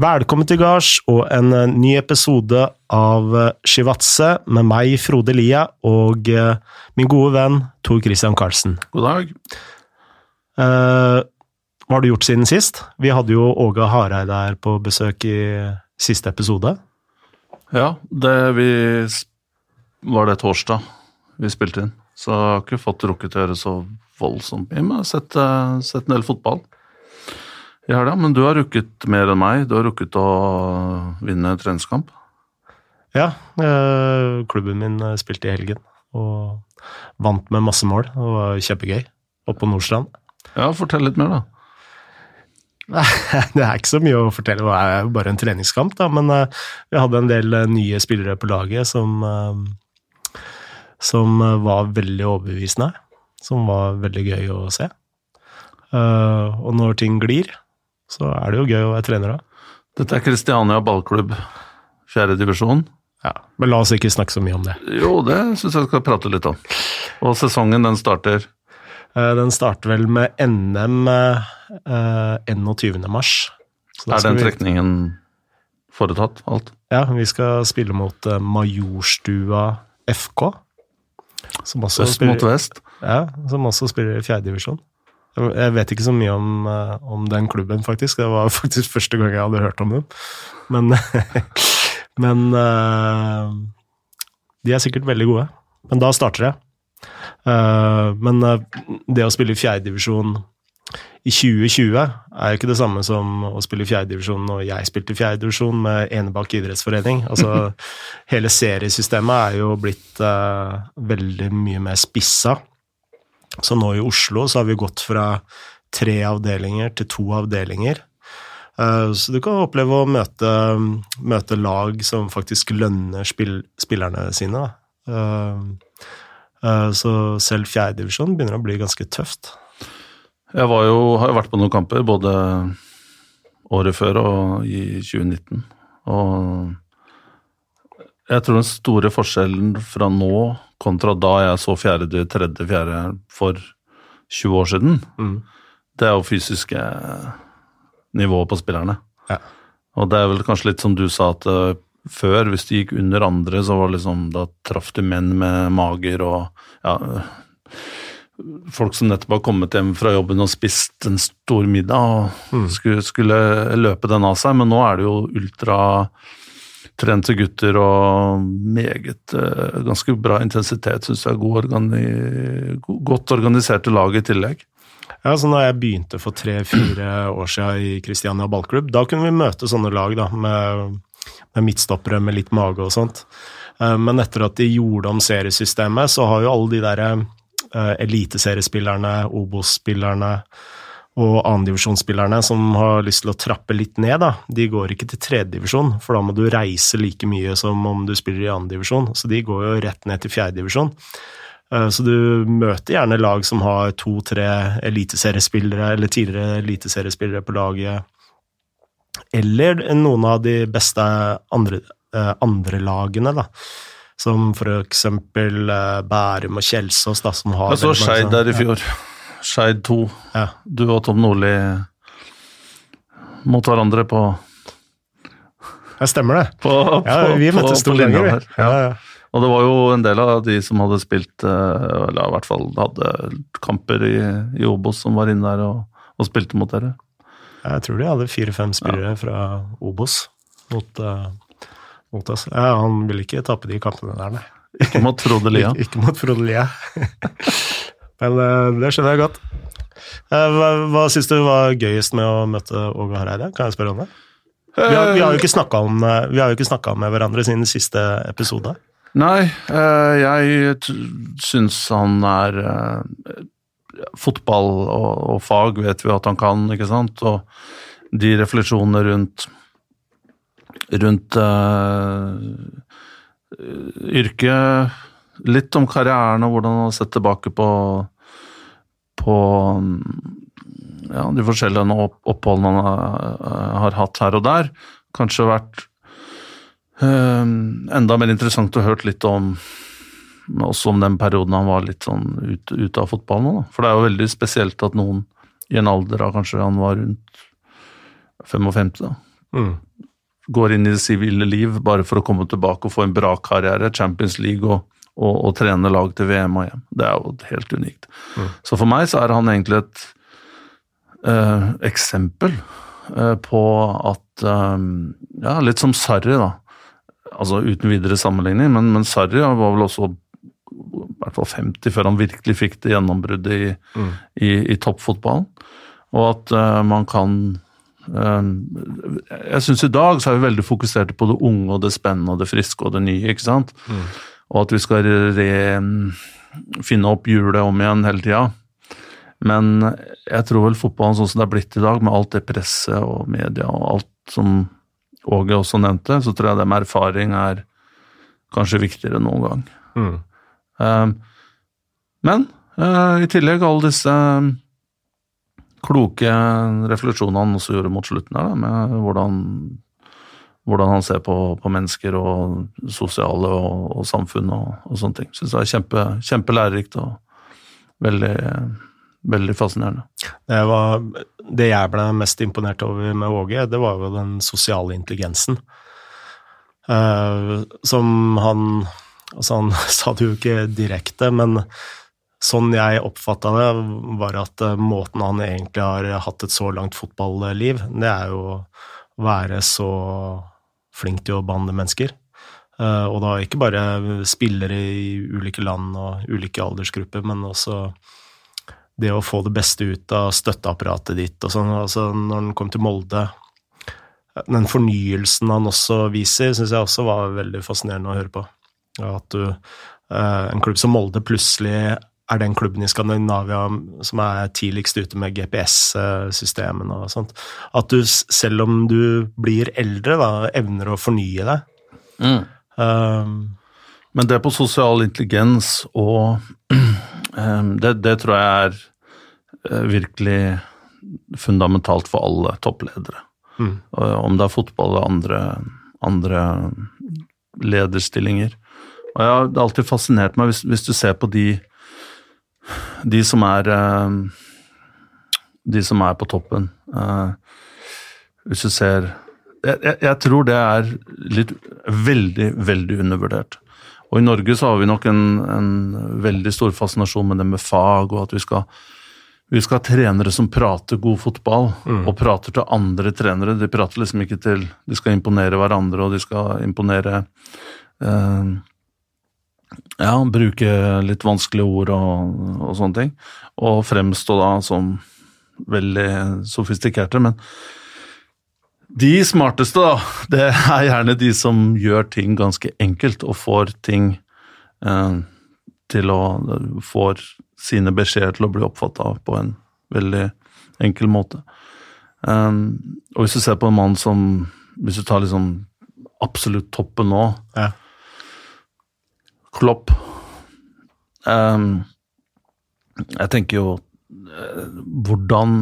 Velkommen til gards og en eh, ny episode av eh, Shivatse med meg, Frode Lia, og eh, min gode venn Tor Christian Karlsen. God dag. Eh, hva har du gjort siden sist? Vi hadde jo Åge Hareide her på besøk i siste episode. Ja, det vi Var det torsdag vi spilte inn? Så jeg har ikke fått rukket å gjøre så voldsomt mye, men jeg har sett, sett en del fotball. I helga. Men du har rukket mer enn meg. Du har rukket å vinne treningskamp. Ja, eh, klubben min eh, spilte i helgen, og vant med masse mål. Det var kjempegøy. Oppe på Nordstrand. Ja, fortell litt mer, da. Nei, det er ikke så mye å fortelle, det er bare en treningskamp, da, men eh, vi hadde en del nye spillere på laget som, som var veldig overbevisende, som var veldig gøy å se. Og når ting glir, så er det jo gøy å være trener da. Dette er Kristiania ballklubb, fjerde divisjon. Ja, men la oss ikke snakke så mye om det. Jo, det syns jeg skal prate litt om. Og sesongen, den starter Eh, den starter vel med NM eh, eh, 21. mars. Så Er den trekningen foretatt, alt? Ja, vi skal spille mot eh, Majorstua FK. Som også Øst spiller- mot vest? Ja, som også spiller i fjerdedivisjon. Jeg jeg vet ikke så mye om, eh, om den klubben, faktisk. Det var faktisk første gang jeg hadde hørt om dem. Men, men eh, de er sikkert veldig gode. Men da starter det. Eh, men det å spille i fjerdedivisjon i 2020 er jo ikke det samme som å spille i fjerdedivisjon når jeg spilte i fjerdedivisjon med Enebakk idrettsforening. Altså, hele seriesystemet er jo blitt veldig mye mer spissa. Så nå i Oslo så har vi gått fra tre avdelinger til to avdelinger. Eh, Så du kan oppleve å møte, møte lag som faktisk lønner spill, spillerne sine. Eh, eh, Så selv fjerdedivisjon begynner å bli ganske tøft. Jeg jo, har jo vært på noen kamper, både året før og i 2019. Og jeg tror den store forskjellen fra nå kontra da jeg så fjerde, tredje, fjerde for 20 år siden, Mm. det er jo fysiske nivået på spillerne. Ja. Og det er vel kanskje litt som du sa, at eh, før, hvis de gikk under andre, så var det liksom Da traff du menn med mager og ja, folk som nettopp har kommet hjem fra jobben og spist en stor middag og skulle, skulle løpe den av seg, men nå er det jo ultratrente gutter og meget eh, ganske bra intensitet, syns jeg. God organi, godt organiserte lag i tillegg. Ja, så når jeg begynte for tre-fire år siden i Kristiania ballklubb, da kunne vi møte sånne lag da, med, med midtstoppere med litt mage og sånt. Eh, Men etter at de gjorde om seriesystemet, så har jo alle de der eh, eliteseriespillerne, Obos-spillerne og annendivisjonsspillerne som har lyst til å trappe litt ned, da, de går ikke til tredjedivisjon, for da må du reise like mye som om du spiller i annendivisjon. Så de går jo rett ned til fjerdedivisjon. Eh, Så du møter gjerne lag som har to-tre eliteseriespillere, eller tidligere eliteseriespillere på laget, eller noen av de beste andre, eh, andre lagene, da. Som for eksempel eh, Bærum og Kjelsås, da, som har Jeg så Skeid der i fjor. Skeid 2. Ja. Du og Tom Nordli mot hverandre på, Ja, stemmer det. på, Ja, på, vi på, møttes to ganger, vi. Ja, ja. Og det var jo en del av de som hadde spilt, eh, eller i hvert fall hadde kamper i, i Obos, som var inne der og, og spilte mot dere. Jeg tror de hadde fire-fem spillere fra Obos mot, uh, mot oss. Ja, han ville ikke tape de kampene der, nei. Ikke mot Frode Lia. Ikke, ikke mot Frode Lia. Men eh, det skjønner jeg godt. Eh, Hva, hva syns du var gøyest med å møte Åge Hareide? Kan jeg spørre om det? Vi har, vi har jo ikke snakka eh, med hverandre siden siste episode. Nei, jeg syns han er Fotball og, og fag vet vi at han kan, ikke sant? Og de refleksjonene rundt rundt uh, yrket, litt om karrieren og hvordan han har sett tilbake på på ja, de forskjellige oppholdene han har, har hatt her og der. Kanskje vært eh, enda mer interessant å høre litt om også om den perioden han var litt sånn ute ut av fotballen. Da. For det er jo veldig spesielt at noen i en alder av kanskje han var rundt 55, da, Mm. går inn i det sivile liv bare for å komme tilbake og få en bra karriere, Champions League og, og, og trene lag til VM og hjem. Det er jo helt unikt. Mm. Så for meg så er han egentlig et uh, eksempel uh, på at um, Ja, litt som Sarri, da. Altså uten videre sammenligning, men, men Sarri var vel også i hvert fall 50 før han virkelig fikk det gjennombruddet i, mm. i, i toppfotballen. Og at uh, man kan Jeg syns i dag så er vi veldig fokuserte på det unge og det spennende og det friske og det nye. ikke sant? Mm. Og at vi skal re, finne opp hjulet om igjen hele tida. Men jeg tror vel fotballen sånn som det er blitt i dag, med alt det presset og media og alt som Åge også nevnte, så tror jeg det med erfaring er kanskje viktigere enn noen gang. Mm. Um, men uh, i tillegg alle disse kloke refleksjonene han også gjorde mot slutten her, med hvordan, hvordan han ser på, på, mennesker og sosiale og, og samfunn og, og, sånne ting. Syns det er kjempe, kjempelærerikt og veldig veldig fascinerende. Det, var, det jeg ble mest imponert over med Åge, det var jo den sosiale intelligensen. Uh, som han Altså, han sa det jo ikke direkte, men sånn jeg oppfatta det, var at uh, måten han egentlig har hatt et så langt fotballiv, det er jo å være så flink til å behandle mennesker. Uh, og da ikke bare spillere i ulike land og ulike aldersgrupper, men også det å få det beste ut av støtteapparatet ditt og sånn. Altså, når han kom til Molde Den fornyelsen han også viser, syns jeg også var veldig fascinerende å høre på. At du, eh, en klubb som Molde plutselig er den klubben i Skandinavia som er tidligst ute med GPS-systemene og sånt. At du, selv om du blir eldre, da, evner å fornye deg. Mm. Um, Men det på sosial intelligens og um, det, det, tror jeg er Eh, virkelig fundamentalt for alle toppledere. Mm. Om det er fotball eller andre, andre lederstillinger. Og jeg har alltid fascinert meg, hvis, hvis du ser på de, de som er eh, De som er på toppen. Eh, hvis du ser jeg, jeg, jeg, tror det er litt veldig, veldig undervurdert. Og i Norge så har vi nok en, en veldig stor fascinasjon med det med fag, og at vi skal vi skal ha trenere som prater god fotball, mm. og prater til andre trenere. De prater liksom ikke til De skal imponere hverandre, og de skal imponere eh, Ja, bruke litt vanskelige ord og, og, sånne ting. Og fremstå da som veldig sofistikerte. Men de smarteste, da, det er gjerne de som gjør ting ganske enkelt, og får ting eh, til å Får sine beskjeder til å bli oppfatta på en veldig enkel måte. Eh, og hvis du ser på en mann som Hvis du tar liksom absolutt toppen nå ja. Klopp um, Jeg tenker jo uh, Hvordan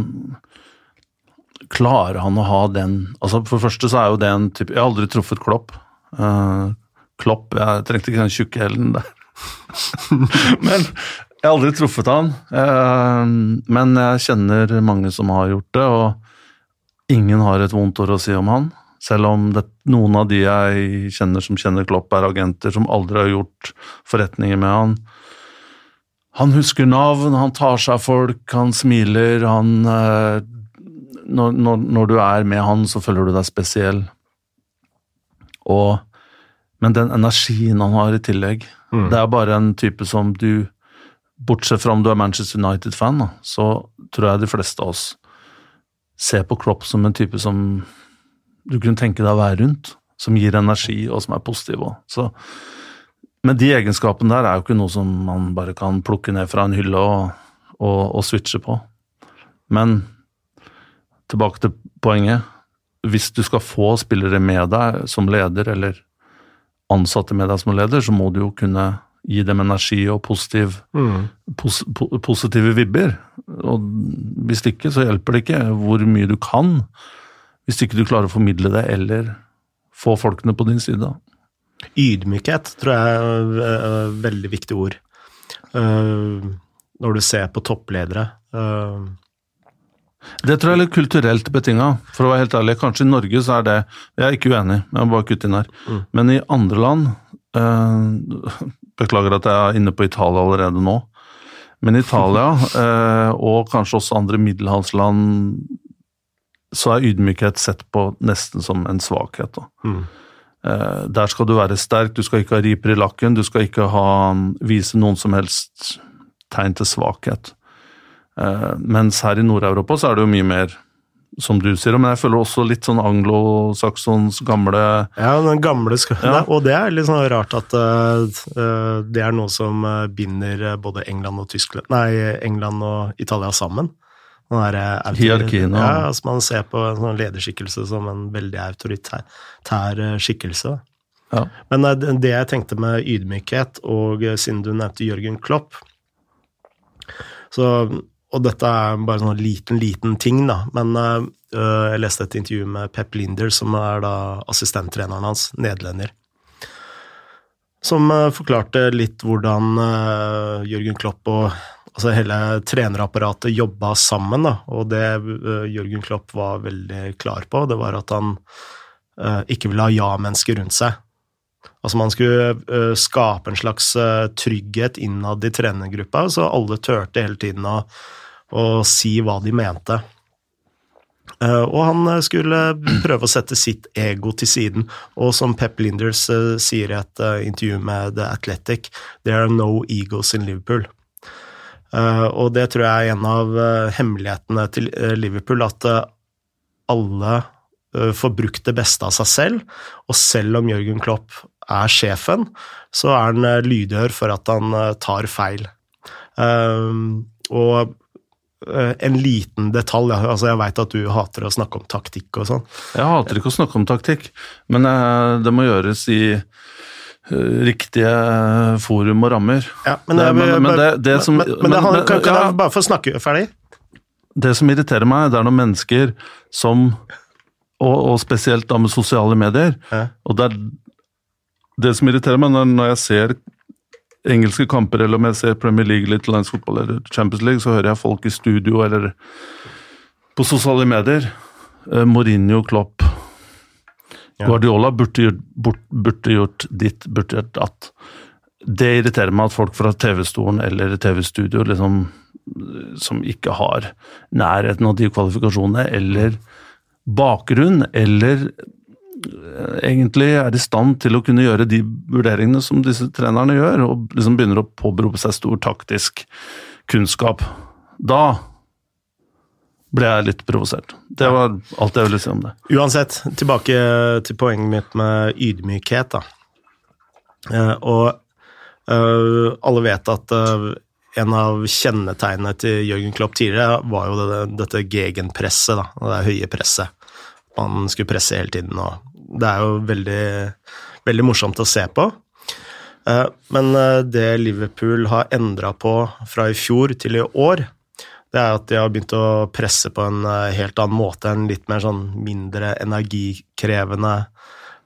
klarer han å ha den altså For det første så er jo det en type Jeg har aldri truffet Klopp. Uh, Klopp Jeg trengte ikke den tjukke hælen der. Men jeg har aldri truffet han, Uh, men jeg kjenner mange som har gjort det, og ingen har et vondt ord å si om han. Selv om det, noen av de jeg kjenner som kjenner Klopp, er agenter som aldri har gjort forretninger med han. Han husker navn, han tar seg av folk, han smiler, han eh, når, når, når, du er med han, så føler du deg spesiell. Og, men den energien han har i tillegg, mm. det er bare en type som du Bortsett fra om du er Manchester United-fan, så tror jeg de fleste av oss ser på Klopp som en type som du kunne tenke deg å være rundt. Som gir energi, og som er positiv òg. Men de egenskapene der er jo ikke noe som man bare kan plukke ned fra en hylle og, og, og switche på. Men tilbake til poenget. Hvis du skal få spillere med deg som leder, eller ansatte med deg som leder, så må du jo kunne gi dem energi og positiv, mm. pos, positive vibber. Og hvis ikke, så hjelper det ikke hvor mye du kan, hvis ikke du klarer å formidle det eller få folkene på din side. Ydmykhet tror jeg er et veldig viktig ord. Uh, når du ser på toppledere uh, Det tror jeg er litt kulturelt betinga, for å være helt ærlig. Kanskje i Norge så er det Jeg er ikke uenig, jeg må bare kutte inn her. Mm. Men i andre land eh, Beklager at jeg er inne på Italia allerede nå. Men Italia, eh, og kanskje også andre middelhavsland, så er ydmykhet sett på nesten som en svakhet. Mm. Eh, der skal du være sterk, du skal ikke ha riper i lakken, du skal ikke ha, vise noen som helst tegn til svakhet. Eh, mens her i Nord-Europa så er det jo mye mer, som du sier, men jeg føler også litt sånn anglosaksons gamle Ja, den gamle. Ja. Og det er litt sånn rart at eh, det er noe som eh, binder både England og Tyskland Nei, England og Italia sammen. Eh, Hierarkien, ja. Altså man ser på en sånn lederskikkelse som en veldig autoritær tær, eh, skikkelse. Ja. Men eh, det jeg tenkte med ydmykhet, og siden du nevnte Jørgen Klopp så, Og dette er bare en sånn liten, liten ting, da. Men øh, jeg leste et intervju med Pep Linder, som er da assistenttreneren hans, nederlender. Som forklarte litt hvordan Jørgen Klopp og altså hele trenerapparatet jobba sammen. Da. Og det eh, Jørgen Klopp var veldig klar på, det var at han eh, ikke ville ha ja-mennesker rundt seg. Altså Man skulle eh, skape en slags trygghet innad i trenergruppa, så alle turte hele tiden å, å si hva de mente. Og han skulle prøve å sette sitt ego til siden. Og som Pep Linders sier i et intervju med The Athletic, there are no egos in Liverpool. Eh, og det tror jeg er en av eh, hemmelighetene til eh, Liverpool, at alle får brukt det beste av seg selv. Og selv om Jørgen Klopp er sjefen, så er han lydhør for at han tar feil. Og en liten detalj, altså jeg veit at du hater å snakke om taktikk og sånn. Jeg hater ikke å snakke om taktikk, men det må gjøres i riktige forum og rammer. Ja, Det- men- men det- det som- men, men, men- men- kan, kan jeg bare få snakke ferdig? Det som irriterer meg, det er når mennesker som Og, og spesielt da med sosiale medier. Ja. Og det er det som irriterer meg, når, når jeg ser engelske kamper, eller om jeg ser Premier League, Little Lines Football eller Champions League, så hører jeg folk i studio eller på sosiale medier. Eh, Mourinho, Klopp. Guardiola burde gjort, burde, burde gjort ditt, burde gjort datt. Det irriterer meg at folk fra TV-stolen eller TV-studio liksom, som ikke har nærheten av de kvalifikasjonene, eller bakgrunn, eller eh, egentlig er i stand til å kunne gjøre de vurderingene som disse trenerne gjør, og liksom begynner å påberope seg stor taktisk kunnskap. Da ble jeg litt provosert. Det var alt jeg ville si om det. Uansett, tilbake til poenget mitt med ydmykhet, da. Eh, og uh, alle vet at uh, en av kjennetegnene til Jørgen Klopp tidligere var jo det, dette gegenpresset, da. Det høye presset. Man skulle presse hele tiden, og det er jo veldig, veldig morsomt å se på. Men det Liverpool har endra på fra i fjor til i år, det er at de har begynt å presse på en eh, helt annen måte, en litt mer sånn mindre energikrevende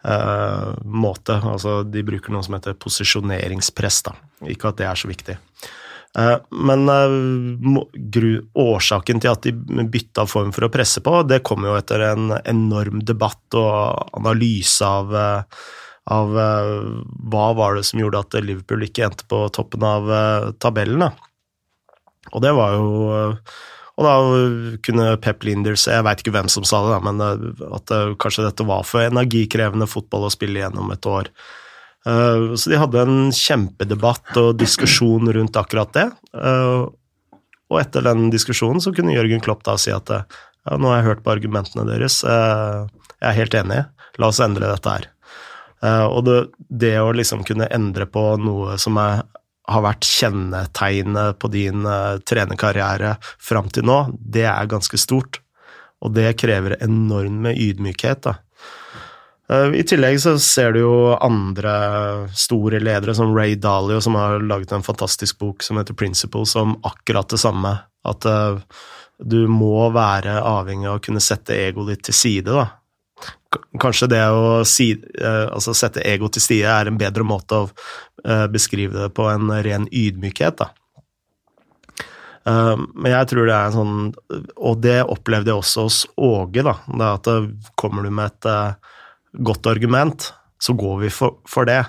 uh, måte. Altså, de bruker noe som heter posisjoneringspress, da. Ikke at det er så viktig. Uh, men uh, årsaken til at de bytta form for å presse på, det kom jo etter en enorm debatt og analyse av av hva var det som gjorde at Liverpool ikke endte på toppen av tabellen. Da. Og det var jo Og da kunne Pep Linders Jeg veit ikke hvem som sa det, men eh, at eh, kanskje dette var for energikrevende fotball å spille gjennom et år. Eh, Så de hadde en kjempedebatt og diskusjon rundt akkurat det. Og etter den diskusjonen så kunne Jørgen Klopp da si at ja, nå har jeg hørt på argumentene deres, jeg er helt enig, la oss endre dette her. Og det, det å liksom kunne endre på noe som er, har vært kjennetegnet på din eh, trenerkarriere fram til nå, det er ganske stort. Og det krever enorme ydmykhet. Da. Eh, I tillegg så ser du jo andre store ledere, som Ray Dalio, som har laget en fantastisk bok som heter Principles, om akkurat det samme. At eh, du må være avhengig av å kunne sette egoet ditt til side, da. Kanskje det å si, eh, altså sette ego til side er en bedre måte å eh, beskrive det på en ren ydmykhet, da. Uh, men jeg tror det er en sånn Og det opplevde jeg også hos Åge, da. Det at kommer du med et godt argument, så går vi for, for det.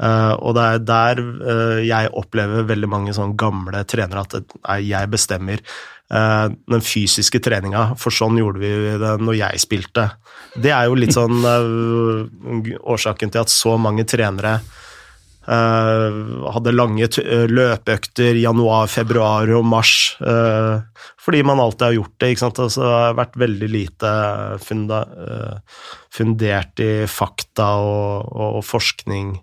og det er der jeg opplever veldig mange sånn gamle trenere at jeg bestemmer den fysiske treninga, for sånn gjorde vi det når jeg spilte. Det er jo litt sånn årsaken til at så mange trenere Uh, hadde lange eh, løpeøkter januar, februar og mars. Fordi man alltid har gjort det. ikke sant? Altså, det har vært veldig lite funda, fundert i fakta og, og, og forskning.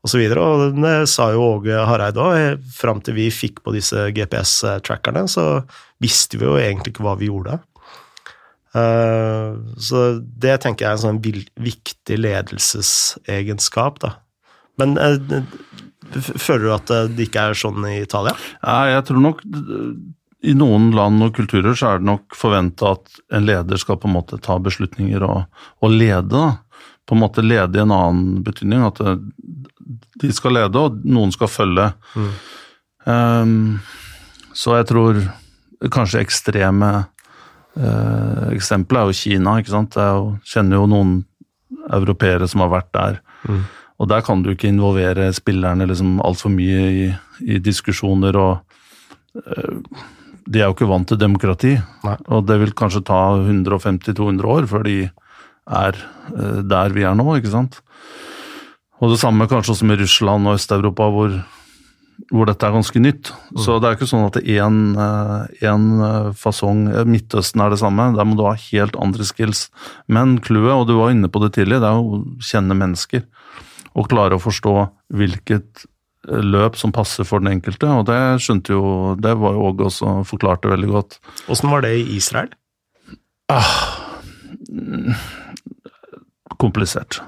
Og, så og det sa jo Åge Hareide òg. Fram til vi fikk på disse GPS-trackerne, så visste vi jo egentlig ikke hva vi gjorde. så det tenker jeg er en sånn viktig ledelsesegenskap. da men eh, føler du at det ikke er sånn i Italia? Ja, jeg tror nok i noen land og kulturer så er det nok forventa at en leder skal på en måte ta beslutninger og, og lede. Da. På en måte lede i en annen betydning. At eh, de skal lede, og noen skal følge. Mm. Um, så jeg tror kanskje ekstreme uh, eksempler er jo Kina. ikke sant? Jeg kjenner jo noen europeere som har vært der. Mm. Og der kan du ikke involvere spillerne liksom altfor mye i, i, diskusjoner og uh, De er jo ikke vant til demokrati, Nei. og det vil kanskje ta 150-200 år før de er øh, der vi er nå, ikke sant. Og det samme kanskje også med Russland og Øst-Europa, hvor, hvor, dette er ganske nytt. Mm. Så det er ikke sånn at én øh, fasong Midtøsten er det samme, der må du ha helt andre skills. Men clouet, og du var inne på det tidlig, det er å kjenne mennesker og klare å forstå hvilket eh, løp som passer for den enkelte, og det skjønte jo Det var jo Åge også forklarte veldig godt. Åssen var det i Israel? Ah, komplisert.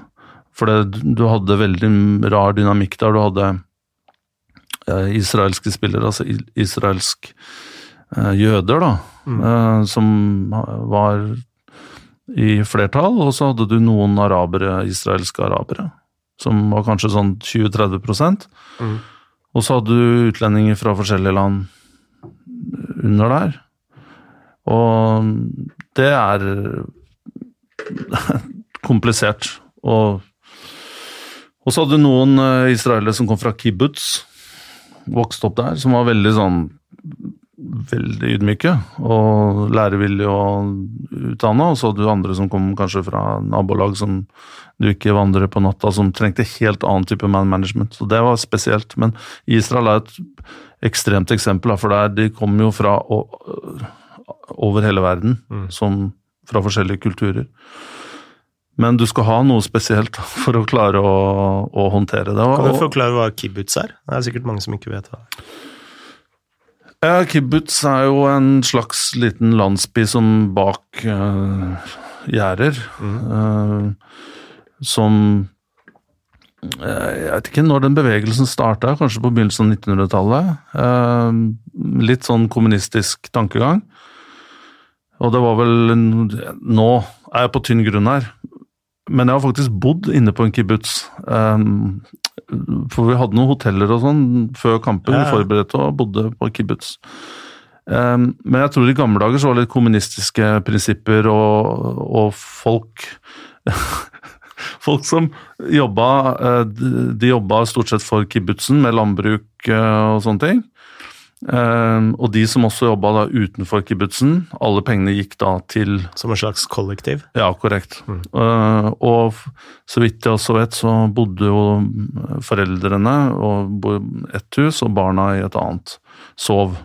For det, du hadde veldig rar dynamikk der. Du hadde eh, israelske spillere, altså israelsk eh, jøder, da, mm. eh, som var i flertall, og så hadde du noen arabere, israelske arabere som var kanskje sånn 20-30 mm. Og så hadde du utlendinger fra forskjellige land under der. Og det er komplisert. Og, og så hadde du noen eh, israelere som kom fra kibbutz, vokste opp der, som var veldig sånn veldig ydmyke og lærevillige og utdanna. Og så hadde du andre som kom kanskje fra nabolag som du ikke vandrer på natta, som trengte helt annen type man management. Så det var spesielt. Men Israel er et ekstremt eksempel, for der de kommer jo fra over hele verden, mm. som fra forskjellige kulturer. Men du skal ha noe spesielt for å klare å, å håndtere det. Kan du forklare hva kibbutz er? Det er sikkert mange som ikke vet hva det er. Ja, Kibbutz er jo en slags liten landsby som bak uh, gjerder. Mm. Uh, som uh, Jeg vet ikke når den bevegelsen starta, kanskje på begynnelsen av 1900-tallet. Uh, litt sånn kommunistisk tankegang. Og det var vel Nå er jeg på tynn grunn her, men jeg har faktisk bodd inne på en kibbutz. Um, for vi hadde noen hoteller og sånn før kampen. Ja. Vi forberedte og bodde på kibbutz. Um, men jeg tror i gamle dager så var det litt kommunistiske prinsipper og, og folk Folk som jobba eh, De jobba stort sett for kibbutzen med landbruk eh, og sånne ting. Um, og de som også jobba da utenfor kibbutzen, alle pengene gikk da til Som en slags kollektiv? Ja, korrekt. Mm. Uh, og så vidt jeg også vet, så bodde jo foreldrene og ett hus, og barna i et annet. Sov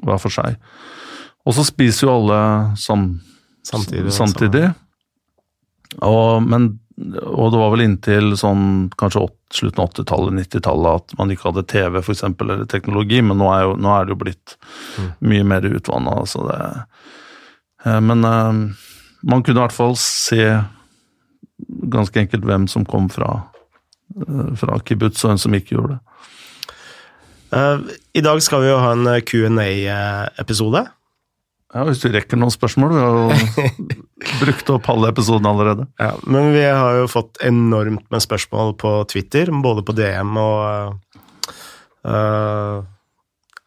hver for seg. Og så spiser jo alle sam samtidig. samtidig. Og, men og det var vel inntil sånn kanskje slutten av 80-tallet, 90-tallet at man ikke hadde TV for eksempel, eller teknologi, men nå er, jo, nå er det jo blitt mm. mye mer utvanna. Altså eh, men eh, man kunne i hvert fall se ganske enkelt hvem som kom fra, eh, fra kibbutz, og hvem som ikke gjorde det. I dag skal vi jo ha en Q&A-episode. Ja, Hvis du rekker noen spørsmål. Vi har jo brukt opp halve episoden allerede. Ja, Men vi har jo fått enormt med spørsmål på Twitter, både på DM og uh,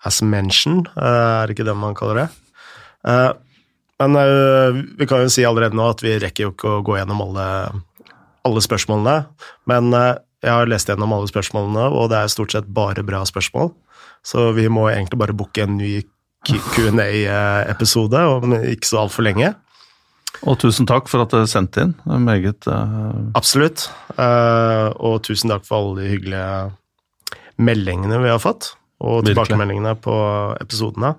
as mentioned, er det ikke det man kaller det? Men vi kan jo si allerede nå at vi rekker jo ikke å gå gjennom alle, alle spørsmålene. Men jeg har lest gjennom alle spørsmålene, og det er stort sett bare bra spørsmål. Så vi må egentlig bare booke en ny Q&A-episode om ikke så altfor lenge. Og tusen takk for at dere sendte inn. Det meget uh... Absolutt. Uh, og tusen takk for alle de hyggelige meldingene vi har fått, og Virkelig. tilbakemeldingene på episodene.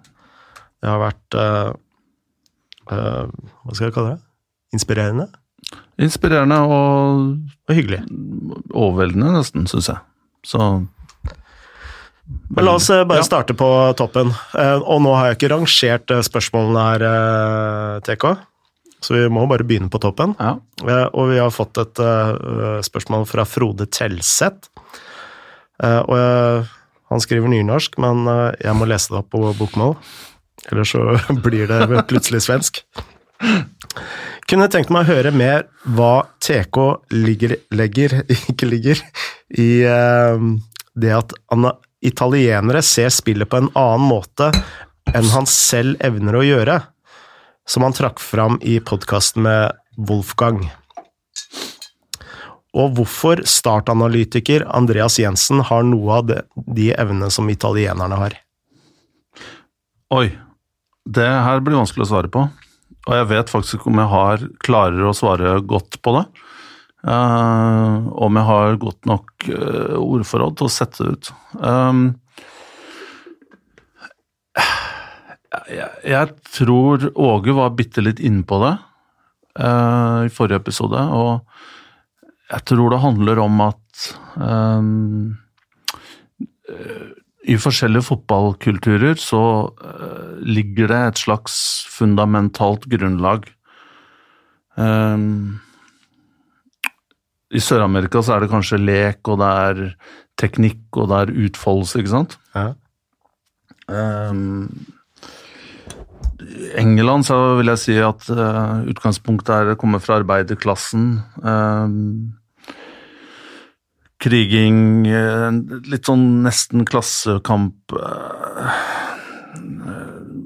Det har vært uh, Hva skal jeg kalle det? Inspirerende? Inspirerende og, og hyggelig. Overveldende, nesten, syns jeg. Så men la oss bare ja. starte på toppen. Og nå har jeg ikke rangert spørsmålene her, TK. Så vi må bare begynne på toppen. Ja. Og vi har fått et spørsmål fra Frode Telseth. Og han skriver nynorsk, men jeg må lese det opp på bokmål. Ellers så blir det plutselig svensk. Kunne tenkt meg å høre mer hva TK ligger, legger, ikke ligger, i det at italienere ser spillet på en annen måte enn han selv evner å gjøre som han trakk fram i podkasten med Wolfgang. Og hvorfor startanalytiker Andreas Jensen har noe av de, evnene som italienerne har. Oi. Det her blir vanskelig å svare på. Og jeg vet faktisk ikke om jeg har, klarer å svare godt på det. Uh, om jeg har godt nok uh, ordforråd til å sette det ut. Um, jeg, jeg, tror Åge var bitte litt innpå det uh, i forrige episode, og jeg tror det handler om at um, i forskjellige fotballkulturer så ligger det et slags fundamentalt grunnlag. Um, I Sør-Amerika så er det kanskje lek, og det er teknikk, og det er utfoldelse, ikke sant? Ja. Um, England så vil jeg si at uh, utgangspunktet er kommer fra arbeiderklassen. Um, kriging, uh, litt sånn nesten klassekamp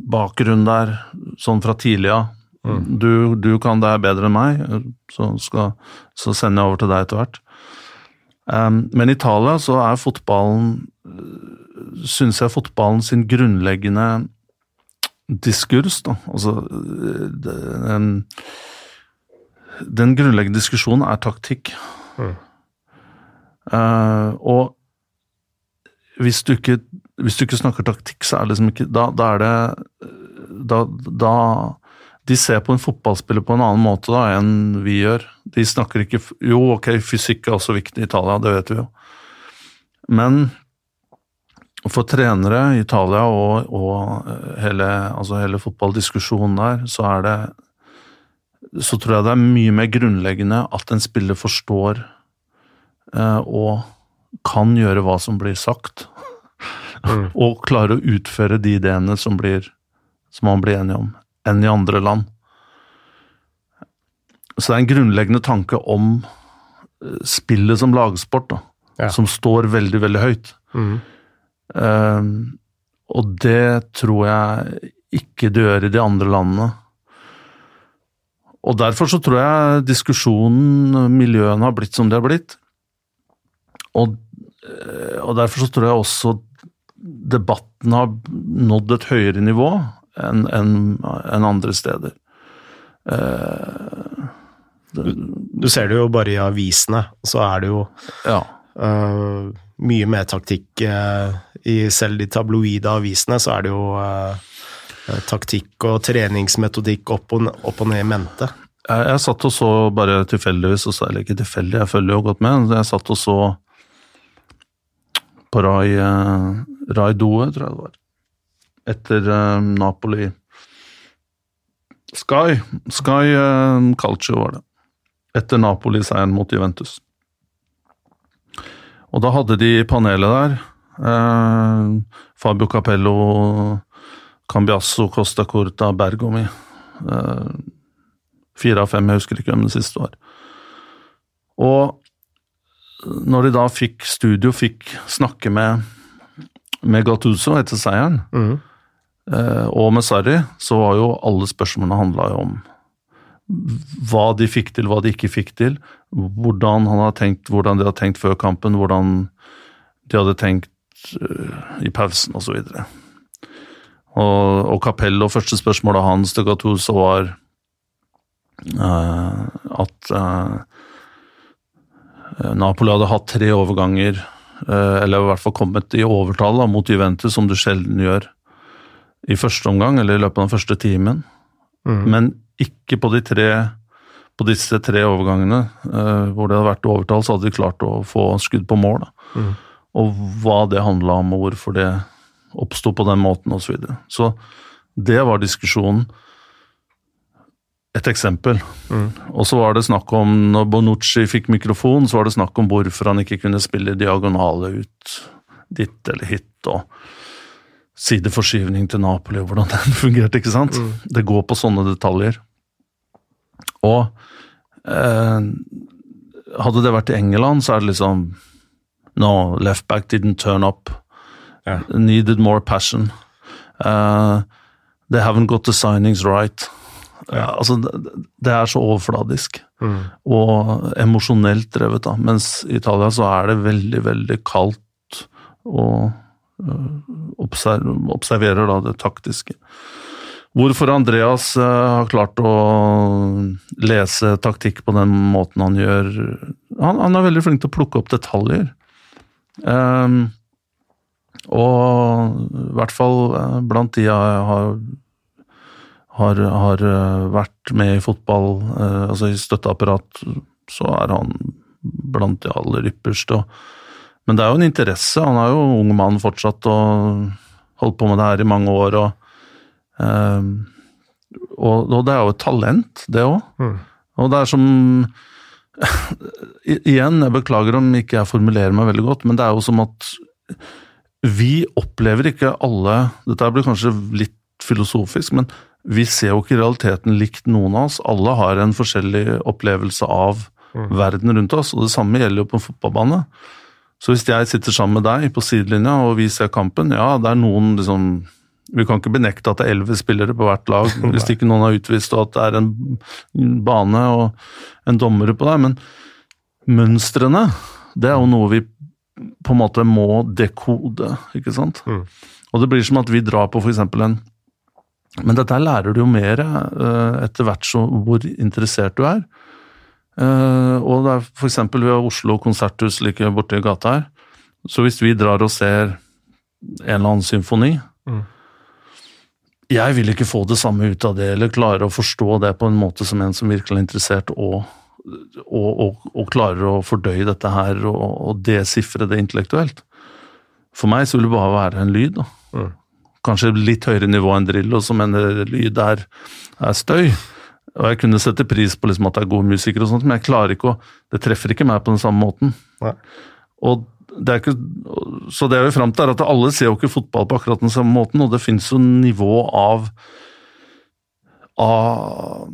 Bakgrunn der, sånn fra tidlig av. Mm. Du, du, kan det her bedre enn meg, så, skal, så, sender jeg over til deg etter hvert. Um, men i Italia så er fotballen Syns jeg fotballen sin grunnleggende diskurs, da. Altså den, den grunnleggende diskusjonen er taktikk. Mm. Uh, og hvis du, ikke, hvis du ikke snakker taktikk, så er det liksom ikke Da, da er det da, da, De ser på en fotballspiller på en annen måte da enn vi gjør. De snakker ikke Jo, ok, fysikk er også viktig i Italia, det vet vi jo. Men for trenere i Italia og, og eh, hele, altså hele, fotballdiskusjonen der, så er det Så tror jeg det er mye mer grunnleggende at en spiller forstår eh, og kan gjøre hva som blir sagt. Mm. og klarer å utføre de ideene som, blir, som man blir enige om, enn i andre land. Så det er en grunnleggende tanke om eh, spillet som lagsport, da, ja. som står veldig, veldig høyt. Mm. Um, og det tror jeg ikke det gjør i de andre landene. Og derfor så tror jeg diskusjonen, miljøene, har blitt som de har blitt. Og, eh, og derfor så tror jeg også debatten har nådd et høyere nivå enn en, en andre steder. Uh, det, du, du, ser det jo bare i avisene, så er det jo ja. uh, mye mer taktikk uh, i selv de tabloide avisene så er det jo taktikk og treningsmetodikk opp og, opp og ned i mente. Jeg, jeg satt og så bare tilfeldigvis, eller ikke tilfeldig, jeg følger jo godt med. Jeg satt og så på Rai, Rai Doe, tror jeg det var. Etter um, Napoli Sky. Sky um, Calcio var det. Etter Napoli-seieren mot Juventus. Og da hadde de panelet der Uh, Fabio Capello, Cambiasso, Costa Corta, Bergomi. Uh, fire av fem, jeg husker ikke hvem det siste var. Og når de da fikk studio, fikk snakke med med Gattuso etter seieren, Mhm. Eh, og med Sarri, så var jo alle spørsmålene handla jo om hva de fikk til, hva de ikke fikk til. Hvordan, han hadde tenkt, hvordan de hadde tenkt før kampen, hvordan de hadde tenkt eh, i pausen osv. Og, og, og Capello, første spørsmålet hans til Gattuso var uh, at uh, Napoli hadde hatt tre overganger, uh, eller i hvert fall kommet i overtall mot Juventus, som du sjelden gjør i første omgang, eller i løpet av den første timen. Mm. Men ikke på de tre på disse tre overgangene uh, hvor det hadde vært overtall, så hadde de klart å få skudd på mål. Mhm. Og hva det handla om, og hvorfor det oppsto på den måten osv. Så, videre. så det var diskusjonen. Et eksempel. Mm. Og så var det snakk om, når Bonucci fikk mikrofon, så var det snakk om hvorfor han ikke kunne spille diagonale ut dit eller hit, og sideforskyvning til Napoli, og hvordan den fungerte, ikke sant? Det går på sånne detaljer. Og eh, hadde det vært i England, så er det liksom No, left back didn't turn up. Yeah. Needed more passion. Uh, they haven't got the signings right. Ja, altså, det, det er så overfladisk mm. og emosjonelt drevet, da. Mens i Italia så er det veldig, veldig kaldt og observerer da det taktiske. Hvorfor Andreas øh, har klart å lese taktikk på den måten han gjør Han, han er veldig flink til å plukke opp detaljer. Um, og i hvert fall eh, blant de jeg har har, har vært med i fotball, altså i støtteapparat, så er han blant de aller ypperste. og- Men det er jo en interesse. Han er jo ung mann fortsatt og holdt på med det her i mange år. Og, øh, og, og det er jo et talent, det òg. Mm. Og det er som Igjen, jeg beklager om ikke jeg formulerer meg veldig godt, men det er jo som at vi opplever ikke alle Dette blir kanskje litt filosofisk, men vi ser jo ikke realiteten likt noen av oss. Alle har en forskjellig opplevelse av verden rundt oss, og det samme gjelder jo på en fotballbane. Så hvis jeg sitter sammen med deg på sidelinja og vi ser kampen, ja, det er noen liksom Vi kan ikke benekte at det er elleve spillere på hvert lag hvis ikke noen har utvist og at det er en bane og en dommere på deg, men mønstrene, det er jo noe vi på en måte må dekode, ikke sant? Mm. Og det blir som at vi drar på f.eks. en Men dette lærer du jo mer eh, etter hvert så hvor interessert du er. Eh, og det er f.eks. ved Oslo konserthus like borti gata her. Så hvis vi drar og ser en eller annen symfoni Mm. Jeg vil ikke få det samme ut av det, eller klare å forstå det på en måte som en som virkelig er interessert, og, og, og, og klarer å fordøye dette her og, og desifre det intellektuelt. For meg så vil det bare være en lyd. da. Mm. Kanskje litt høyere nivå enn Drillo, som mener lyd er, er støy. Og jeg kunne sette pris på liksom at det er gode musikere, og sånt, men jeg klarer ikke å, det treffer ikke meg på den samme måten. Nei. Og det ikke, så det er jo fram til at alle ser jo ikke fotball på akkurat den samme måten, og det finnes jo nivå av av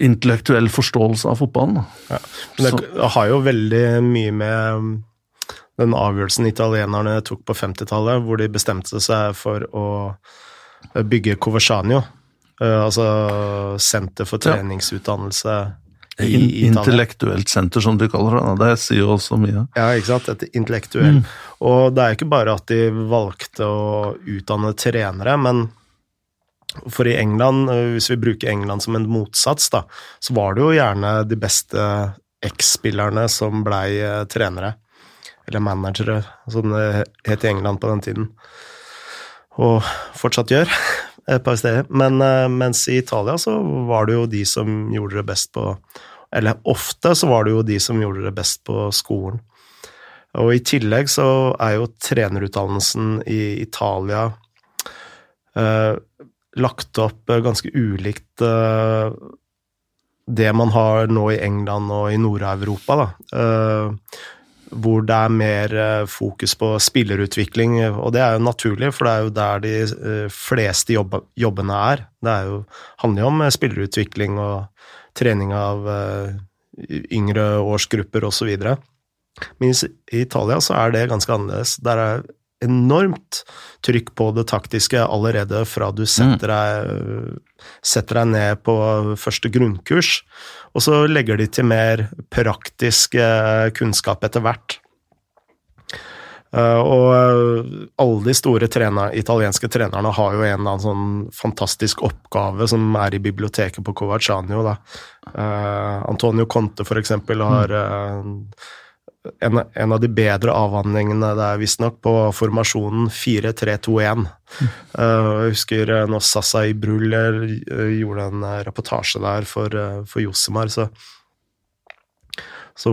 intellektuell forståelse av fotballen. Ja. Men det har jo veldig mye med den avgjørelsen italienerne tok på 50-tallet, hvor de bestemte seg for å bygge Coversanio, uh, altså senter for Ja. treningsutdannelse i, i intellektuelt senter, som de kaller det. Det sier jo også mye. Ja, ikke sant? Et intellektuell. Og det er ikke bare at de valgte å utdanne trenere, men for i England, øh, hvis vi bruker England som en motsats, da, så var det jo gjerne de beste eks-spillerne som blei eh, trenere. Eller managere, som det het i England på den tiden. Og fortsatt gjør et par steder. Men eh, mens i Italia så var det jo de som gjorde det best på Eller ofte så var det jo de som gjorde det best på skolen. Og i tillegg så er jo trenerutdannelsen i Italia eh, lagt opp eh, ganske ulikt eh, det man har nå i England og i Nord-Europa, da. Eh, hvor det er mer eh, fokus på spillerutvikling, og det er jo naturlig, for det er jo der de eh, fleste jobbene er. Det er jo, handler jo om eh, spillerutvikling og trening av yngre årsgrupper osv. Men i Italia så er det ganske annerledes. Der er enormt trykk på det taktiske allerede fra du setter deg, setter deg ned på første grunnkurs, og så legger de til mer praktisk eh, kunnskap etter hvert. Uh, og alle de store trener, italienske trenerne har jo en eller annen sånn fantastisk oppgave som er i biblioteket på Covaciano. Da. Antonio Conte, for eksempel, har uh, en, en, av de bedre avhandlingene det er visstnok på formasjonen 4-3-2-1. Mm. jeg husker når Sasa Ibrul Bruller gjorde en reportasje der for, for Josimar, så så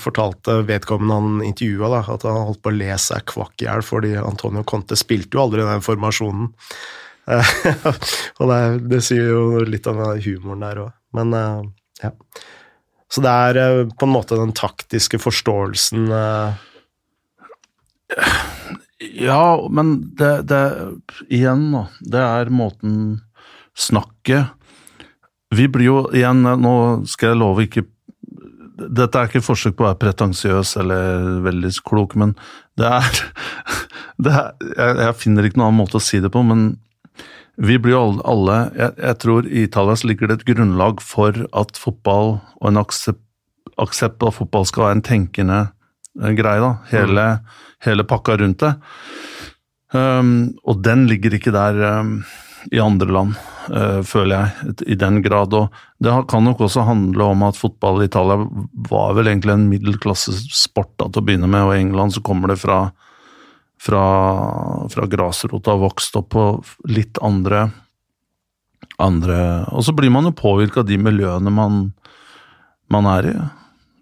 fortalte vedkommende han intervjua at han holdt på å le seg kvakk i hjel, fordi Antonio Conte spilte jo aldri den formasjonen. Og det, det, sier jo litt om humoren der òg. Men ja. Så det er på en måte den taktiske forståelsen Ja, men det, det Igjen, da. Det er måten snakket Vi blir jo igjen Nå skal jeg love ikke dette er ikke et forsøk på å være pretensiøs eller veldig klok, men det er, det er jeg, finner ikke noen annen måte å si det på, men vi blir jo alle jeg, jeg, tror i Italia så ligger det et grunnlag for at fotball og en aksept, aksept av fotball skal være en tenkende eh, greie, da. Hele, mm. hele pakka rundt det. Um, og den ligger ikke der um, i andre land, uh, føler jeg, i den grad. Og det kan nok også handle om at fotball i Italia var vel egentlig en middelklassesport til å begynne med, og i England så kommer det fra, fra, fra grasrota, vokst opp på litt andre, andre Og så blir man jo påvirka av de miljøene man, man er i.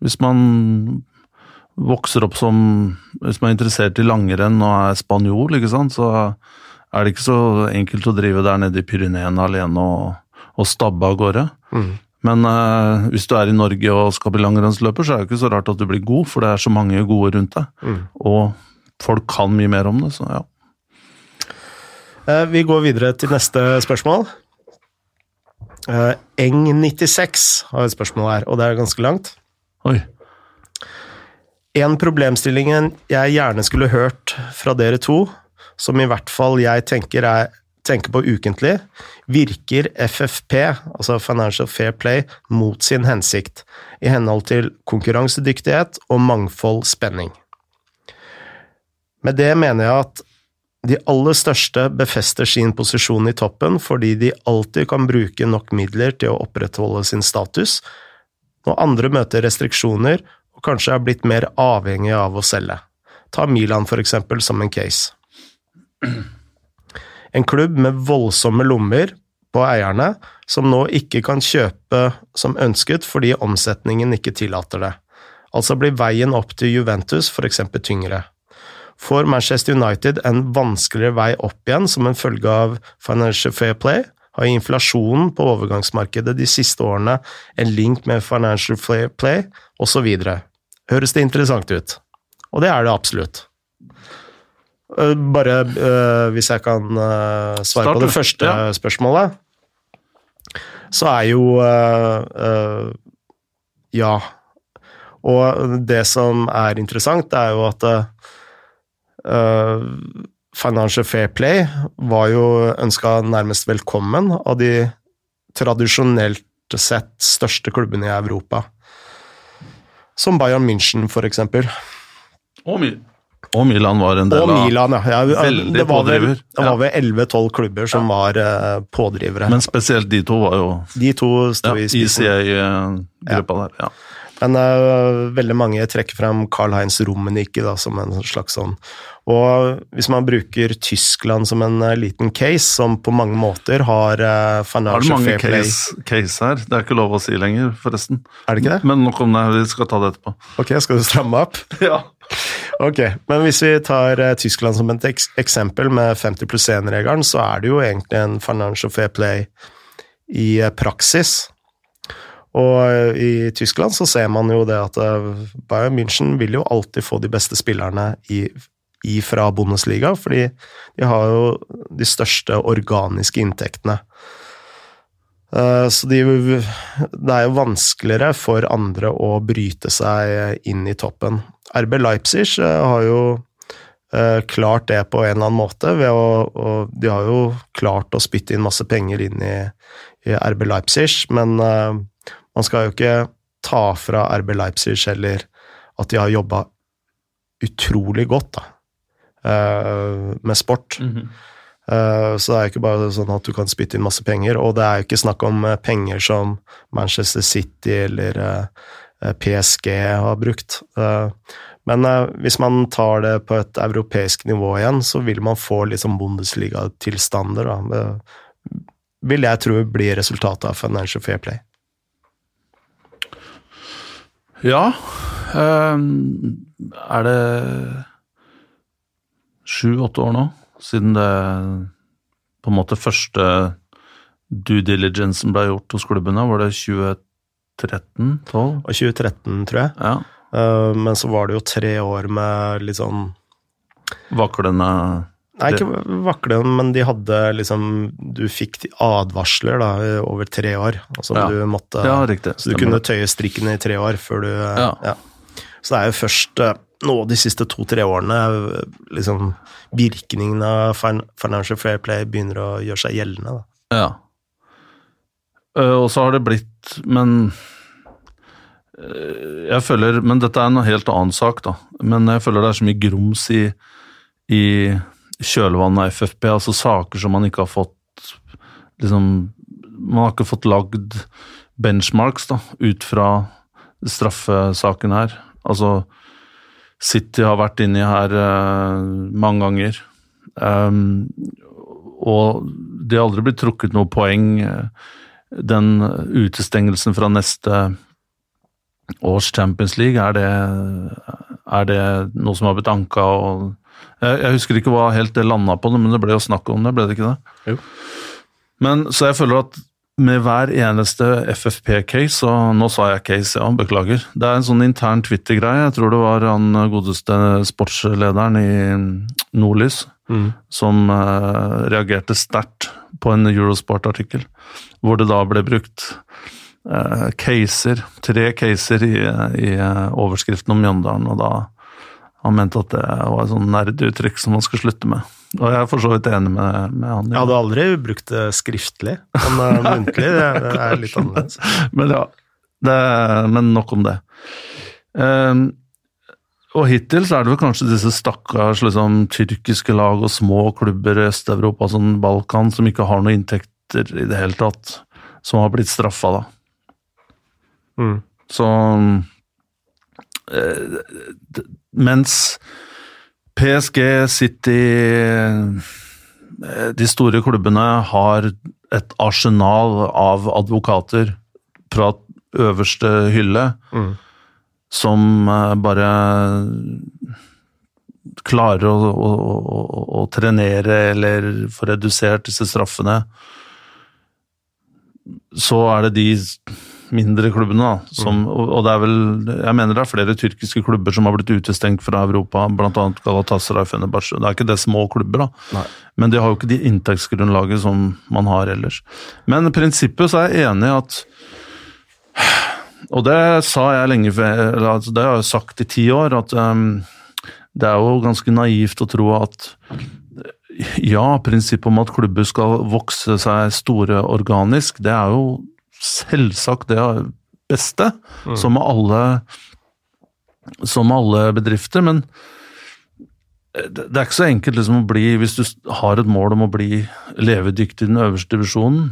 Hvis man vokser opp som Hvis man er interessert i langrenn og er spanjol, ikke sant, så er det ikke så enkelt å drive der nede i Pyreneene alene og, og stabbe av gårde. Mm. Men uh, hvis du er i Norge og skal bli langrennsløper, så er det ikke så rart at du blir god, for det er så mange gode rundt deg. Mm. Og folk kan mye mer om det, så ja. Uh, vi går videre til neste spørsmål. Uh, Eng96 har et spørsmål her, og det er ganske langt. Oi. En problemstilling jeg gjerne skulle hørt fra dere to, som i hvert fall jeg tenker, er, tenker på ukentlig, virker FFP, altså Financial Fair Play, mot sin hensikt, i henhold til konkurransedyktighet og mangfold spenning. Med det mener jeg at de aller største befester sin posisjon i toppen fordi de alltid kan bruke nok midler til å opprettholde sin status, når andre møter restriksjoner og kanskje er blitt mer avhengige av å selge. Ta Milan for eksempel som en case. En klubb med voldsomme lommer på eierne, som nå ikke kan kjøpe som ønsket fordi omsetningen ikke tillater det. Altså blir veien opp til Juventus f.eks. tyngre. Får Manchester United en vanskeligere vei opp igjen som en følge av Financial Fair Play, har inflasjonen på overgangsmarkedet de siste årene en link med Financial Fair Play, osv. Høres det interessant ut? Og det er det absolutt. Eh, bare uh, hvis jeg kan uh, svare Start, på det første ja. spørsmålet, så er jo uh, Ja. Og det som er interessant, er jo at Financial Fair Play var jo ønska nærmest velkommen av de tradisjonelt sett største klubbene i Europa. Som Bayern München, for eksempel. Og Mil Og Milan var en del og Milan, ja. ja det var pådriver. Vel, det var vel 11-12 klubber som ja. var uh, pådrivere. Men spesielt de to var jo De to sto ja, i spissen. ICA-gruppa der, ja. Men uh, veldig mange trekker frem Carl-Heinz Rummenigge da, som en slags sånn Og hvis man bruker Tyskland som en uh, liten case, som på mange måter har uh, financial fair play Har du mange case, case, her? Det er ikke lov å si lenger, forresten. Er det ikke det? Men nok om det, vi skal ta det etterpå. Ok, skal du stramme opp? ja. Ok, men hvis vi tar Tyskland som et eks eksempel, med 50 pluss 1-regelen, så er det jo egentlig en financial fair play i praksis. Og uh, i Tyskland så ser man jo det at Bayern München vil jo alltid få de beste spillerne i, i fra Bundesliga, fordi de har jo de største organiske inntektene. Så de, det er jo vanskeligere for andre å bryte seg inn i toppen. RB Leipzig eh, har jo eh, klart det på en eller annen måte. Ved å, de har jo klart å spytte inn masse penger inn i, i RB Leipzig, men eh, man skal jo ikke ta fra RB Leipzig heller at de har jobba utrolig godt da, eh, med sport. Eh, Så det er jo ikke bare sånn at du kan spytte inn masse penger, og det er jo ikke snakk om eh, penger som Manchester City eller PSG har brukt. Men hvis man tar det på et europeisk nivå igjen, så vil man få litt sånn Bundesliga-tilstander, da. Det vil jeg tro blir resultatet av Financial Fair Play. Ja. eh, er det sju-åtte år nå siden det på en måte første due diligencen ble gjort hos klubbene? Var det 2013? 12? Og 2013, tror jeg. Ja. Eh, Men så var det jo tre år med litt sånn Vaklende Nei, ikke vakle, men de hadde liksom Du fikk advarsler da, over tre år. Altså Ja. du måtte Ja, riktig. Så du kunne tøye strikken i tre år før du Ja. Så det er jo først eh, nå de siste to-tre årene eh, liksom virkningen av Financial Fair Play begynner å gjøre seg gjeldende. Da. Ja. Eh, og så har det blitt Men jeg føler Men dette er en helt annen sak, da. Men jeg føler det er så mye grums i, i kjølvannet av FFP. Altså saker som man ikke har fått Liksom Man har ikke fått lagd benchmarks da, ut fra straffesaken her. Altså City har vært inni her uh, mange ganger. Um, og det har aldri blitt trukket noe poeng. eh, Den utestengelsen fra neste års Champions League, er det, er det noe som har blitt anka? Og, jeg husker ikke hva helt det landa på, men det ble jo snakk om det, ble det ikke det? Jo. Men Så jeg føler at med hver eneste FFP-case, og nå sa jeg case, ja, beklager Det er en sånn intern Twitter-greie. Jeg tror det var han godeste sportslederen i Nordlys som uh, reagerte sterkt på en Eurosport-artikkel, hvor det da ble brukt uh, caser, tre caser i, i eh, overskriften om Mjøndalen, og da han mente at det var et sånn nerduttrykk som man skulle slutte med. Og jeg er for så vidt enig med, med han. Jeg hadde aldri brukt det skriftlig, men eh, muntlig det, det er litt annerledes. Men ja, det, men nok om det. Um, og hittil så er det vel kanskje disse stakkars liksom, tyrkiske lag og små klubber i Øst-Europa, sånn Balkan, som ikke har noen inntekter i det hele tatt, som har blitt straffa, da. Mm. Så eh, d- Mens PSG, City eh, De store klubbene har et arsenal av advokater fra øverste hylle Mm. som eh, bare klarer å, å, å, å trenere eller få redusert disse straffene. Så er det de mindre klubbene, da. Som, og, det er vel Jeg mener det er flere tyrkiske klubber som har blitt utestengt fra Europa, bl.a. Galatasaray Fenerbahçe. Det er ikke det små klubber, da. Nei. Men de har jo ikke de inntektsgrunnlaget som man har ellers. Men i prinsippet så er jeg enig i at og det sa jeg lenge før, eller altså det har jeg sagt i ti år, at um, det er jo ganske naivt å tro at ja, prinsippet om at klubber skal vokse seg store organisk, det er jo selvsagt det beste, som med alle som med alle bedrifter, men det er ikke så enkelt liksom å bli, hvis du har et mål om å bli levedyktig i den øverste divisjonen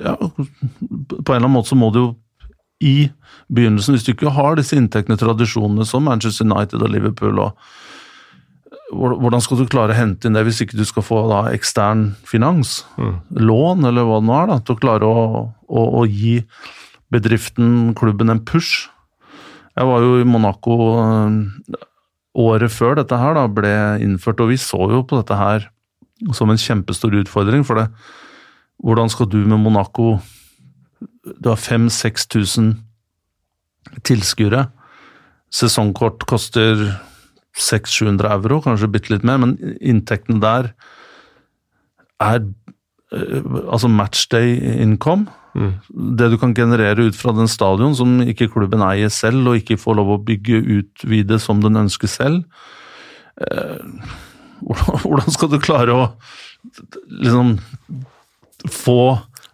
ja, På en eller annen måte så må du jo i begynnelsen, hvis du ikke har disse inntektene, tradisjonene som Manchester United og Liverpool og Hvordan skal du klare å hente inn det hvis ikke du skal få da ekstern finans? Lån, eller hva det nå er, da, til å klare å, å, og gi bedriften, klubben, en push. Jeg var jo i Monaco eh, året før dette her da ble innført, og vi så jo på dette her som en kjempestor utfordring. For det, hvordan skal du med Monaco Du har 5000-6000 tilskuere. Sesongkort koster 600-700 euro, kanskje bitte litt mer, men inntektene der er eh, altså matchday income. Det du kan generere ut fra den stadion som ikke klubben eier selv, og ikke får lov å bygge utvide som den ønsker selv. eh, hvordan, skal du klare å liksom få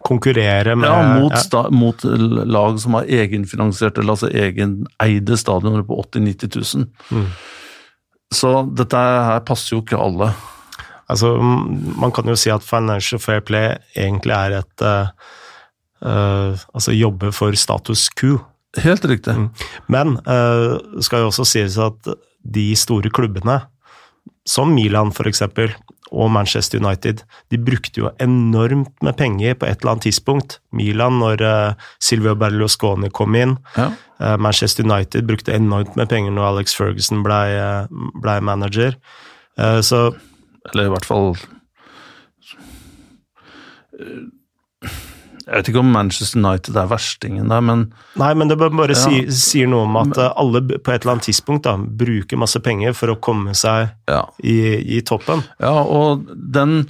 Konkurrere med ja, mot, sta, mot lag som har egenfinansierte, eller altså egeneide stadioner på 80 000-90 000. Mm. Så dette her passer jo ikke alle. Altså, man kan jo si at Financial Fair Play egentlig er et uh, Altså jobbe for status quo. Helt riktig. Mm. Men uh, skal jo også sies at de store klubbene, som Milan f.eks., og Manchester United, de brukte jo enormt med penger på et eller annet tidspunkt. Milan når Silvio Berlusconi kom inn. Ja. Manchester United brukte enormt med penger når Alex Ferguson blei ble manager. så eller i hvert fall Jeg vet ikke om Manchester United er verstingen der, men Nei, men det bare Ja. si, sier noe om at alle på et eller annet tidspunkt da, bruker masse penger for å komme seg ja. i, i toppen. Ja, og den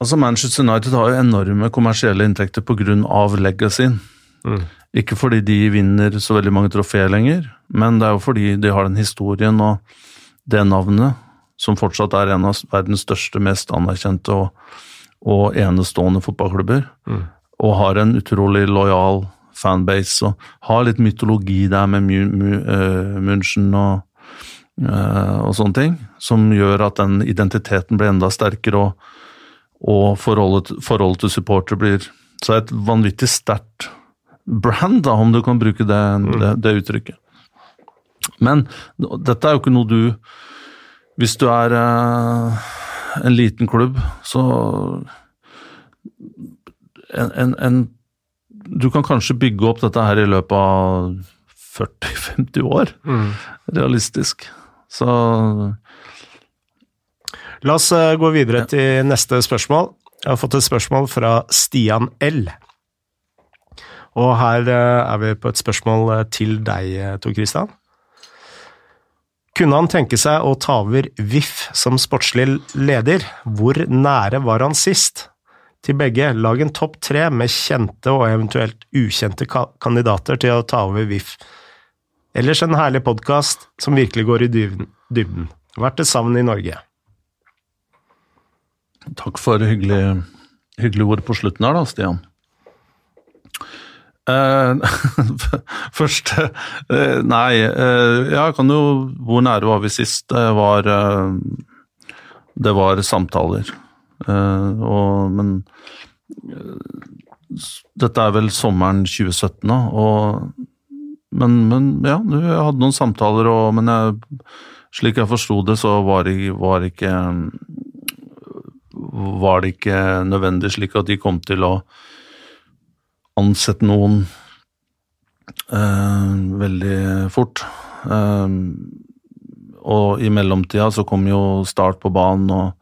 Altså, Manchester United har jo enorme kommersielle inntekter pga. legacyen. Mm. Ikke fordi de vinner så veldig mange trofeer lenger, men det er jo fordi de har den historien og det navnet, som fortsatt er en av verdens største, mest anerkjente og, og enestående fotballklubber. Mm. Og har en utrolig lojal fanbase og har litt mytologi der med eh, München og, eh, og sånne ting, som gjør at den identiteten blir enda sterkere, og, og forholdet, forholdet til supporter blir Så er det et vanvittig sterkt brand, da, om du kan bruke det, det, det uttrykket. Men dette er jo ikke noe du Hvis du er eh, en liten klubb, så en, en, en Du kan kanskje bygge opp dette her i løpet av 40-50 år, realistisk. Så La oss eh, gå videre til neste spørsmål. Jeg har fått et spørsmål fra Stian L. Og her eh, er vi på et spørsmål eh, til deg, Tor Christian. Kunne han tenke seg å ta over VIF som sportslig leder? Hvor nære var han sist? Til begge, lag en topp tre med kjente og eventuelt ukjente ka kandidater til å ta over VIF. Ellers en herlig podkast som virkelig går i dybden. Vært et savn i Norge. Takk for hyggelig, hyggelig ord på slutten her, da, Stian. Eh, Først eh, Nei, eh, jeg kan jo Hvor nære var vi sist? Det var Det var samtaler. Og Men dette er vel sommeren 2017, da. Og, men, men ja, jeg hadde noen samtaler, og, men jeg, slik jeg forsto det, så var det, var det ikke var det ikke nødvendig slik at de kom til å ansette noen eh, veldig fort. Eh, og i mellomtida så kom jo Start på banen, og,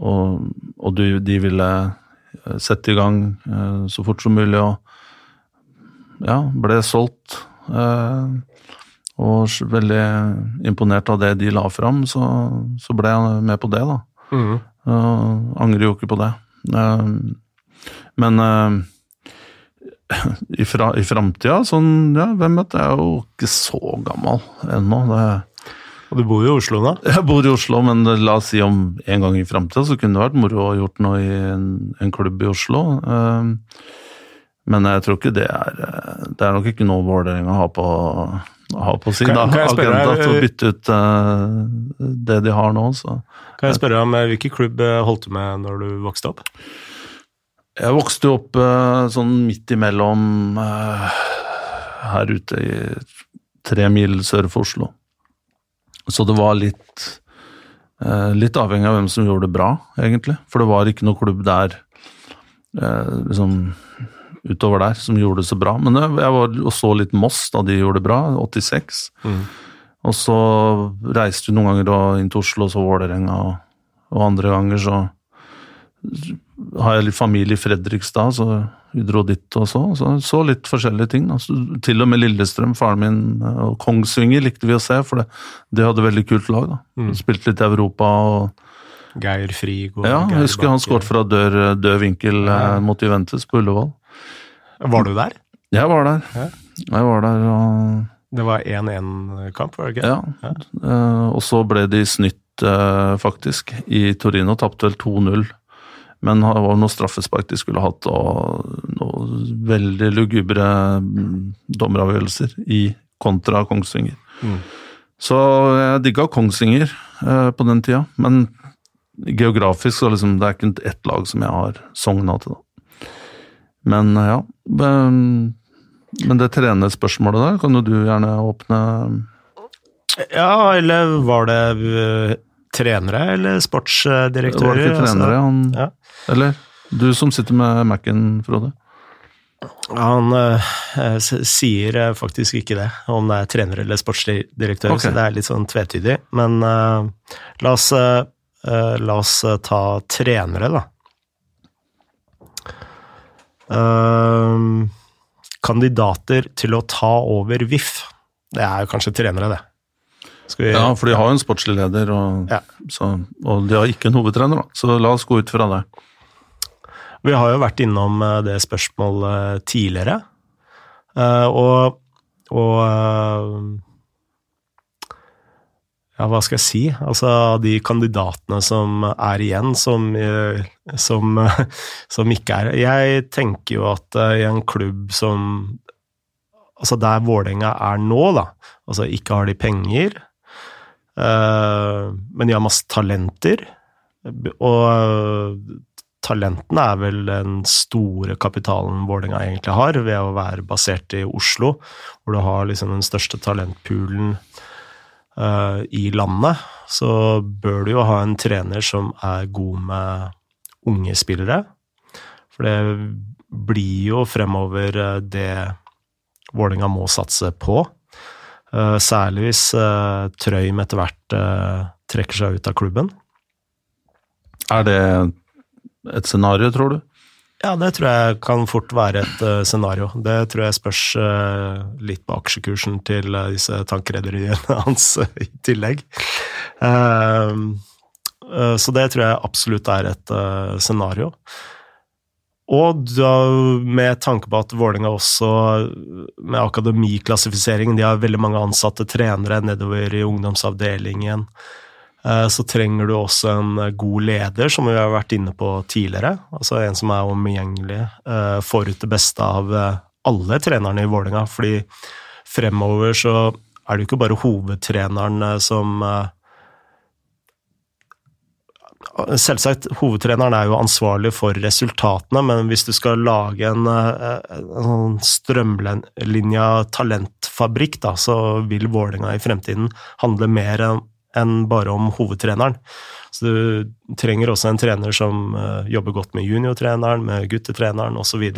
og, og de, de ville eh, sette i gang eh, så fort som mulig, og ja, ble solgt. Eh, og veldig imponert av det de la fram, så, så ble jeg med på det, da. Mm. Uh, angrer jo ikke på det. Men i, fra, i framtida, sånn, ja, hvem vet, jeg er jo ikke så gammel ennå. Det, Og du bor jo i Oslo da? jeg bor i Oslo, men la oss si om en gang i framtida så kunne det vært moro å gjort noe i en, en klubb i Oslo. Uh, men jeg tror ikke det er Det er nok ikke noe Vålerenga har på har på sin Kan- kan spørre agenda til å uh, bytte ut uh, det de har nå. så Kan jeg spørre om eh, hvilken klubb eh, holdt du med når du vokste opp? Jeg vokste opp eh, sånn midt imellom eh, her ute i tre mil sør for Oslo. Så det var litt eh, Litt avhengig av hvem som gjorde det bra, egentlig. For det var ikke noe klubb der liksom utover der som gjorde det så bra. Men jeg, var og så litt Moss da de gjorde det bra, 86. Mm. Og så reiste du noen ganger inn til Oslo, og så Vålerenga, og, og andre ganger så har jeg litt familie i Fredrikstad, så vi dro dit og så. Så så litt forskjellige ting. Altså, til og med Lillestrøm, faren min, og Kongsvinger likte vi å se, for det, de hadde veldig kult lag. da. Mm. Spilte litt i Europa og Geir Frig og Ja, jeg husker han skåret fra dør, død vinkel Ja. eh, mot Juventus på Ullevål. Var du der? Jeg var der. Ja. Jeg var der, og Det var 1-1-kamp, var det ikke? Ja. Eh, og så ble de snytt, eh, faktisk, i Torino. Tapte vel 2-0. Men det var noe straffespark de skulle hatt, og noen veldig lugubre mm, dommeravgjørelser i kontra Kongsvinger. Mm. Så jeg digga Kongsvinger eh, på den tida, men geografisk så liksom, det er ikke ett lag som jeg har sogna til, da. Men eh, ja. Men, det trenerspørsmålet der kan jo du gjerne åpne Ja, eller var det eh, trenere eller sportsdirektører? Det Var ikke trenere, Altså, han ja. Eller? Du som sitter med Mac-en, Frode. Han eh, sier eh, faktisk ikke det, om det er trener eller sportsdirektør, okay. så det er litt sånn tvetydig. Men eh, la oss, eh, eh, la oss eh, ta trenere, da. Ehm, kandidater til å ta over VIF. Det er jo kanskje trenere, det. Ja, for de har jo en sportslig leder, og, Ja. så, og de har ikke en hovedtrener, da. Så la oss gå ut fra det. Vi har jo vært innom eh, det spørsmålet tidligere, Eh, og, og eh, Ja, hva skal jeg si? Altså, av de kandidatene som er igjen, som, eh, som, eh, som ikke er Jeg tenker jo at eh, i en klubb som Altså der Vålerenga er nå, da. Altså ikke har de penger, eh, men de har masse talenter. Og eh, talentene er vel den store kapitalen Vålerenga egentlig har, ved å være basert i Oslo, hvor du har liksom den største talentpoolen eh, i landet. Så bør du jo ha en trener som er god med unge spillere. For det blir jo fremover eh, det Vålerenga må satse på. Eh, Særlig hvis eh, Trøim etter hvert eh, trekker seg ut av klubben. Er det et scenario, tror du? Ja, det tror jeg kan fort være et uh, scenario. Det tror jeg spørs uh, litt på aksjekursen til uh, disse tankrederiene hans i tillegg. Så det tror jeg absolutt er et scenario. Og da, med tanke på at Vålerenga også, med akademiklassifisering, de har veldig mange ansatte trenere nedover i ungdomsavdelingen, eh, så trenger du også en god leder, som vi har vært inne på tidligere. Altså en som er omgjengelig, eh, får ut det beste av eh, alle trenerne i Vålerenga. Fordi fremover så er det jo ikke bare hovedtreneren som Selvsagt, hovedtreneren er jo ansvarlig for resultatene, men hvis du skal lage en, eh, en sånn strømlinja talentfabrikk, da, så vil Vålerenga i fremtiden handle mer enn bare om hovedtreneren. Så du trenger også en trener som eh, jobber godt med juniortreneren, med guttetreneren osv.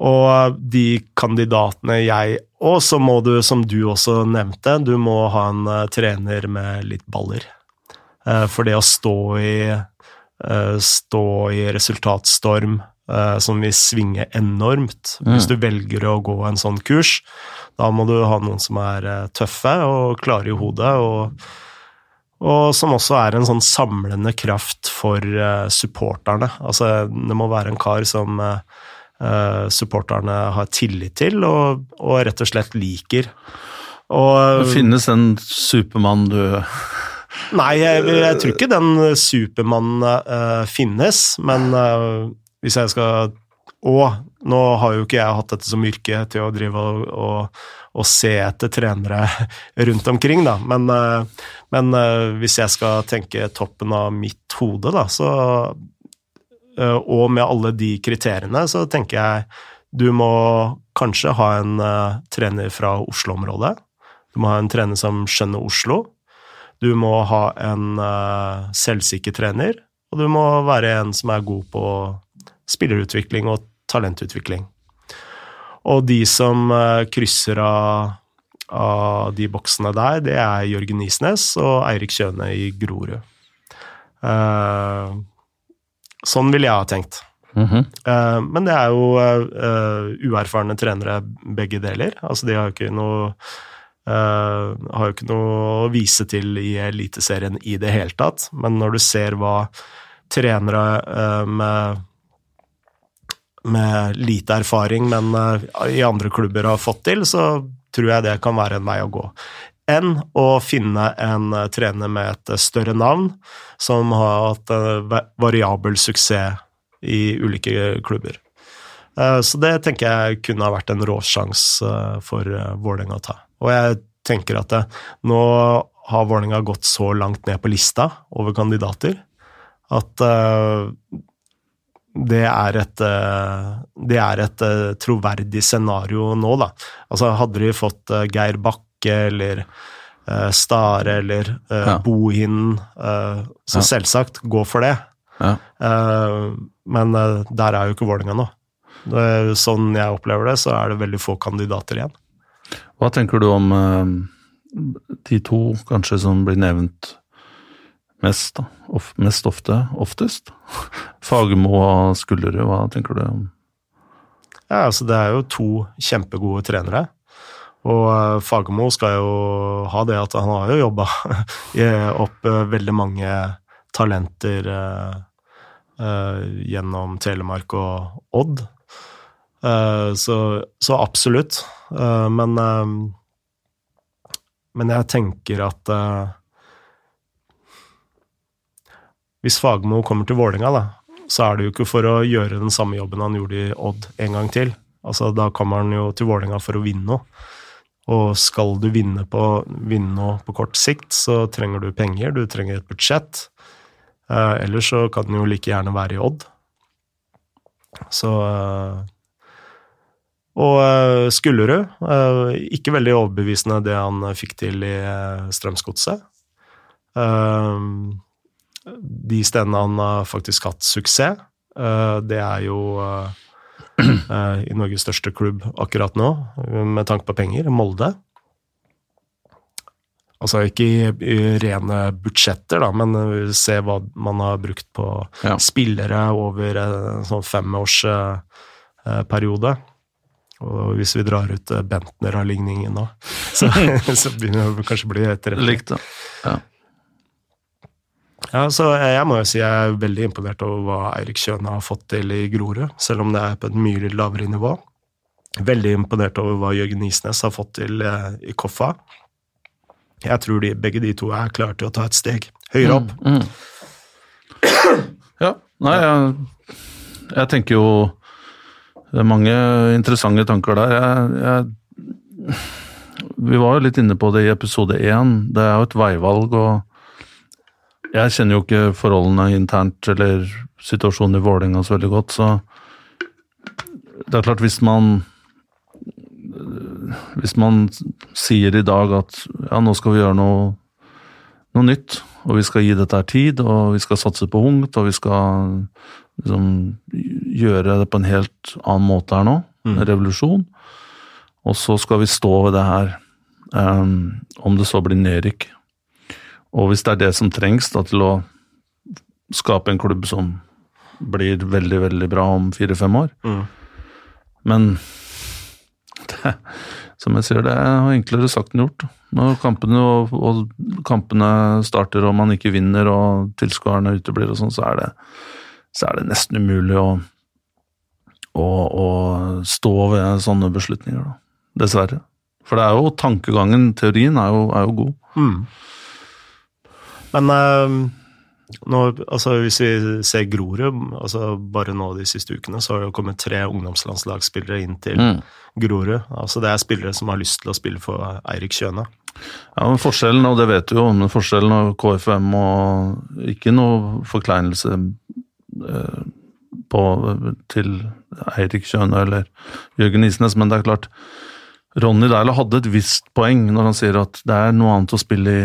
Og de kandidatene jeg Og så må du, som du også nevnte, du må ha en eh, trener med litt baller. Eh, For det å stå i, eh, stå i resultatstorm eh, som vil svinge enormt hvis du velger å gå en sånn kurs, da må du ha noen som er tøffe og klare i hodet, og, og som også er en sånn samlende kraft for supporterne. Altså, det må være en kar som supporterne har tillit til og, og rett og slett liker. Og, Det finnes en Supermann du Nei, jeg, jeg tror ikke den Supermannen uh, finnes, men uh, hvis jeg skal Og nå har jo ikke jeg hatt dette som yrke til å drive og, og, og se etter trenere rundt omkring, da, men, uh, men hvis jeg skal tenke toppen av mitt hode, da, så Og med alle de kriteriene, så tenker jeg du må kanskje ha en trener fra Oslo-området. Du må ha en trener som skjønner Oslo. Du må ha en uh, selvsikker trener, og du må være en som er god på spillerutvikling og talentutvikling. Og de som uh, krysser av, av de boksene der, det er Jørgen Isnes og Eirik Kjøne i Grorud. Uh, sånn ville jeg ha tenkt. Mm -hmm. uh, men det er jo uh, uerfarne trenere begge deler. Altså, de har jo ikke noe eh, har jo ikke noe å vise til i Eliteserien i det hele tatt. Men når du ser hva trenere uh, med med lite erfaring, men uh, i andre klubber har fått til, så tror jeg det kan være en vei å gå. Enn å finne en trener med et større navn, som har hatt variabel suksess i ulike klubber. Så det tenker jeg kunne ha vært en råsjanse for Vålerenga å ta. Og jeg tenker at nå har Vålerenga gått så langt ned på lista over kandidater at det er et, det er et troverdig scenario nå, da. Altså, hadde de fått Geir Bakke eller Stare eller ja. Bohinen så ja. selvsagt, gå for det. Ja. men der er jo ikke Vålerenga nå. Sånn jeg opplever det, så er det veldig få kandidater igjen. Hva tenker du om de to kanskje som blir nevnt mest, da? Of, mest ofte? Oftest? Fagermo og Skullerud, hva tenker du om Ja, altså Det er jo to kjempegode trenere. Og eh, Fagermo skal jo ha det at han har jo jobba opp eh, veldig mange talenter uh, gjennom Telemark og Odd. Uh, så, så, absolutt. men Men jeg tenker at Hvis Fagmo kommer til Vålinga da, så er det jo ikke for å gjøre den samme jobben han gjorde i Odd en gang til. Altså, Da kommer han jo til Vålinga for å vinne noe. Og skal du vinne, på, vinne noe på kort sikt, så trenger du penger, du trenger et budsjett. Eh, ellers så kan den jo like gjerne være i Odd. Så eh, Og eh, Skullerud, eh, ikke veldig overbevisende det han fikk til i eh, Strømsgodset. De stedene han har faktisk hatt suksess, det er jo i Norges største klubb akkurat nå, med tanke på penger, Molde. Altså ikke i, i rene budsjetter, da, men se hva man har brukt på ja. spillere over en sånn femårsperiode. Eh, og hvis vi drar ut Bentner av ligningen nå, så, så begynner det kanskje å bli etterrettelig. Likt. Ja. Ja, så Jeg må jo si jeg er veldig imponert over hva Eirik Kjøne har fått til i Grorud, selv om det er på et mye lavere nivå. Veldig imponert over hva Jørgen Isnes har fått til eh, i Koffa. Jeg tror de, begge de to er klare til å ta et steg høyere opp. Mm, mm. Ja, nei, jeg, jeg, tenker jo Det er mange interessante tanker der. Jeg, jeg, vi var jo litt inne på det i episode én. Det er jo et veivalg. og jeg kjenner jo ikke forholdene internt eller situasjonen i Vålerenga så veldig godt, så det er klart, hvis man Hvis man sier i dag at ja, nå skal vi gjøre noe, noe nytt, og vi skal gi dette her tid, og vi skal satse på ungt, og vi skal liksom gjøre det på en helt annen måte her nå, mm. en revolusjon, og så skal vi stå ved det her, um, om det så blir nedrykk og hvis det er det som trengs da, til å skape en klubb som blir veldig, veldig bra om fire-fem år mm. Men det, som jeg sier, det er enklere sagt enn gjort. Når kampene, og, og kampene starter og man ikke vinner og tilskuerne uteblir og sånn, så, så, er det nesten umulig å, å, å stå ved sånne beslutninger, da. Dessverre. For det er jo tankegangen, teorien, er jo, er jo god. Mm. Men uh, nå, altså, hvis vi ser Grorud, altså, bare nå de siste ukene, så har det jo kommet tre ungdomslandslagsspillere inn til mm. Grorud. Altså, det er spillere som har lyst til å spille for Eirik Kjøne. Ja, men Forskjellen, og det vet du jo, men forskjellen av KFM og Ikke noe forkleinelse eh, på, til Eirik Kjøne eller Jørgen Isnes, men det er klart Ronny Dæhlie hadde et visst poeng når han sier at det er noe annet å spille i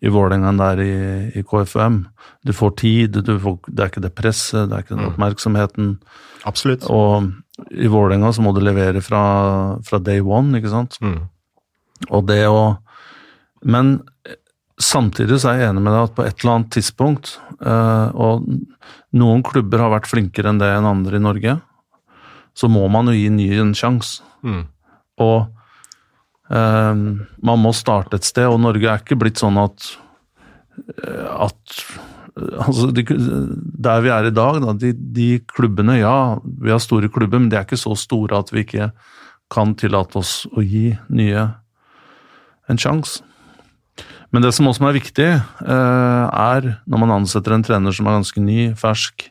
i Vålerenga der i, i, KFM. Du får tid, du får, det er ikke det presset, det er ikke den mm. oppmerksomheten. Absolutt. Og i Vålerenga så må du levere fra, fra day one, ikke sant. Mm. Og det å Men samtidig så er jeg enig med deg at på et eller annet tidspunkt, uh, og noen klubber har vært flinkere enn det enn andre i Norge, så må man jo gi nye en sjanse. Mm. Og eh, man må starte et sted, og Norge er ikke blitt sånn at, eh, at altså, de, Der vi er i dag, da, de, de, klubbene Ja, vi har store klubber, men de er ikke så store at vi ikke kan tillate oss å gi nye en sjanse. Men det som også er viktig, eh, er når man ansetter en trener som er ganske ny, fersk,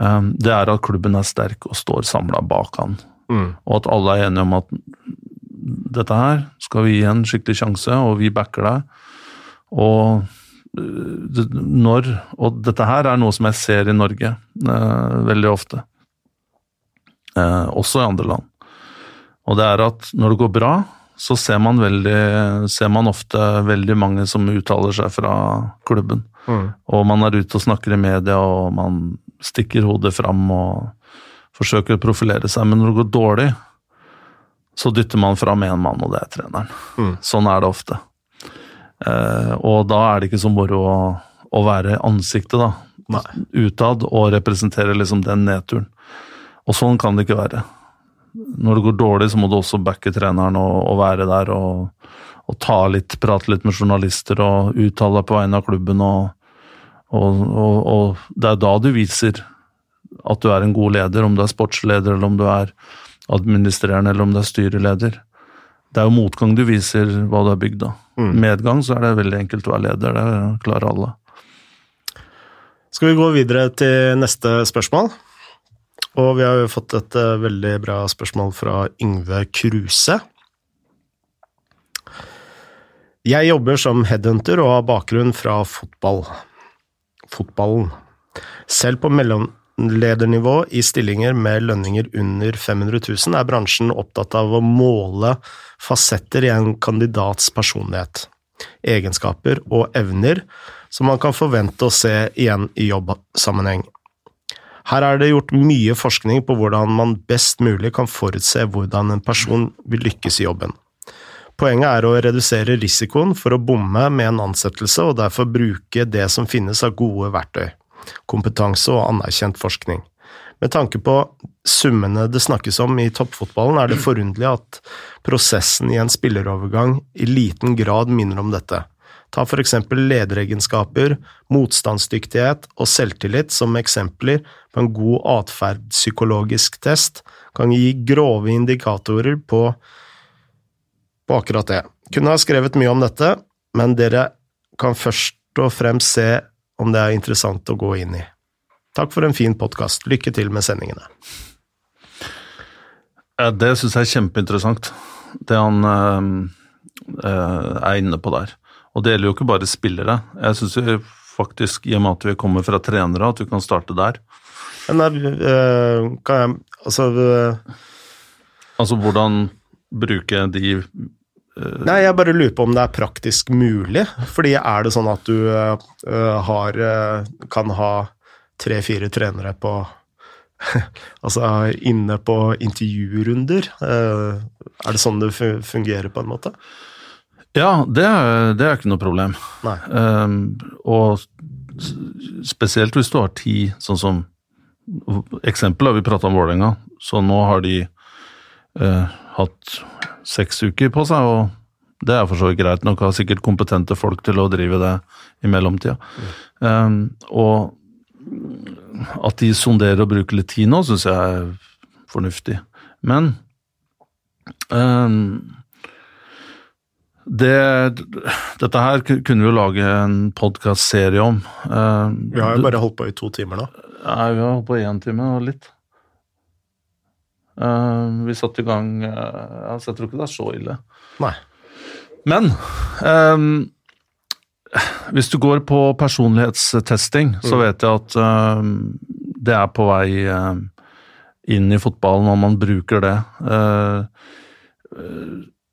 eh, det er at klubben er sterk og står samla bak han. Mm. Og at alle er enige om at dette her skal vi gi en skikkelig sjanse, og vi backer deg. Og eh, når Og dette her er noe som jeg ser i Norge veldig ofte. Også i andre land. Og det er at når det går bra, så ser man, veldig, ser man ofte veldig mange som uttaler seg fra klubben. Mm. Og man er ute og snakker i media, og man stikker hodet fram og forsøker å profilere seg. Men når det går dårlig, så dytter man fram én mann, og det er treneren. Mm. Sånn er det ofte. Eh, og da er det ikke så moro å, å være ansiktet, da. Nei. Utad og representere liksom den nedturen. Og sånn kan det ikke være. Når det går dårlig, så må du også backe treneren og, og være der og, og, ta litt, prate litt med journalister og uttale deg på vegne av klubben. Og, og, det er da du viser at du er en god leder, om du er sportsleder eller om du er administrerende eller om du er styreleder. Det er jo motgang du viser hva du har bygd av. Mm. Medgang så er det veldig enkelt å være leder, det klarer alle. Skal vi gå videre til neste spørsmål? Og vi har jo fått et uh, veldig bra spørsmål fra Yngve Kruse. Jeg jobber som headhunter og har bakgrunn fra fotball. Fotballen. Selv på mellomledernivå i stillinger med lønninger under 500 000 er bransjen opptatt av å måle fasetter i en kandidats personlighet, egenskaper og evner som man kan forvente å se igjen i jobbsammenheng. Her er det gjort mye forskning på hvordan man best mulig kan forutse hvordan en person vil lykkes i jobben. Poenget er å redusere risikoen for å bomme med en ansettelse, og derfor bruke det som finnes av gode verktøy, kompetanse og anerkjent forskning. Med tanke på summene det snakkes om i toppfotballen, er det forunderlig at prosessen i en spillerovergang i liten grad minner om dette. Ta for eksempel lederegenskaper, motstandsdyktighet og selvtillit som eksempler på en god atferdspsykologisk test kan gi grove indikatorer på, på akkurat det. Kunne ha skrevet mye om dette, men dere kan først og fremst se om det er interessant å gå inn i. Takk for en fin podkast. Lykke til med sendingene. Det syns jeg er kjempeinteressant, det han øh, er inne på der. Og det gjelder jo ikke bare spillere. Jeg syns faktisk, i og med at vi kommer fra trenere, at du kan starte der. Men øh, kan jeg Altså øh, Altså hvordan bruke de øh, Nei, jeg bare lurer på om det er praktisk mulig. Fordi er det sånn at du har Kan ha tre-fire trenere på Altså inne på intervjurunder? Er det sånn det fungerer, på en måte? Ja, det er, det er ikke noe problem. Um, og spesielt hvis du har ti, sånn som Eksempel har vi prata om Vålerenga, så nå har de uh, hatt seks uker på seg, og det er for så vidt greit nok. Har sikkert kompetente folk til å drive det i mellomtida. Um, og at de sonderer og bruker litt tid nå, syns jeg er fornuftig. Men um, det, dette her kunne vi jo lage en podkastserie om. Uh, vi har jo bare holdt på i to timer nå. Nei, vi har holdt på én time og litt. Uh, vi satte i gang uh, altså Jeg tror ikke det er så ille. Nei. Men um, hvis du går på personlighetstesting, mm. så vet jeg at det er på vei inn i fotballen, og man bruker det.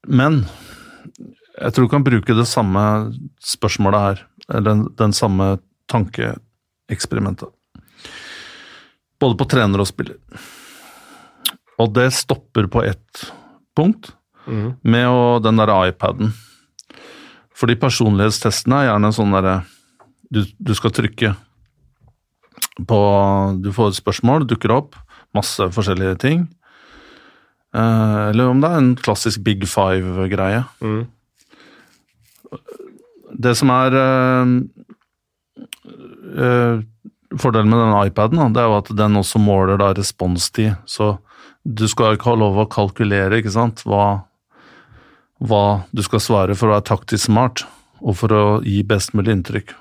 men jeg tror du kan bruke det samme spørsmålet her, eller den, den samme tankeeksperimentet. Både på trener og spiller. Og det stopper på ett punkt, mm. med å, den derre iPaden. Fordi personlighetstestene er gjerne sånn derre du, du, skal trykke på Du får et spørsmål, dukker opp, masse forskjellige ting. Eh, eller om det er en klassisk Big Five-greie. Mm. Det som er øh, øh, Fordelen med denne iPaden da, det er jo at den også måler da responstid. Så Du skal ikke ha lov å kalkulere, ikke sant, hva, hva du skal svare for å være taktisk smart, og for å gi best mulig inntrykk.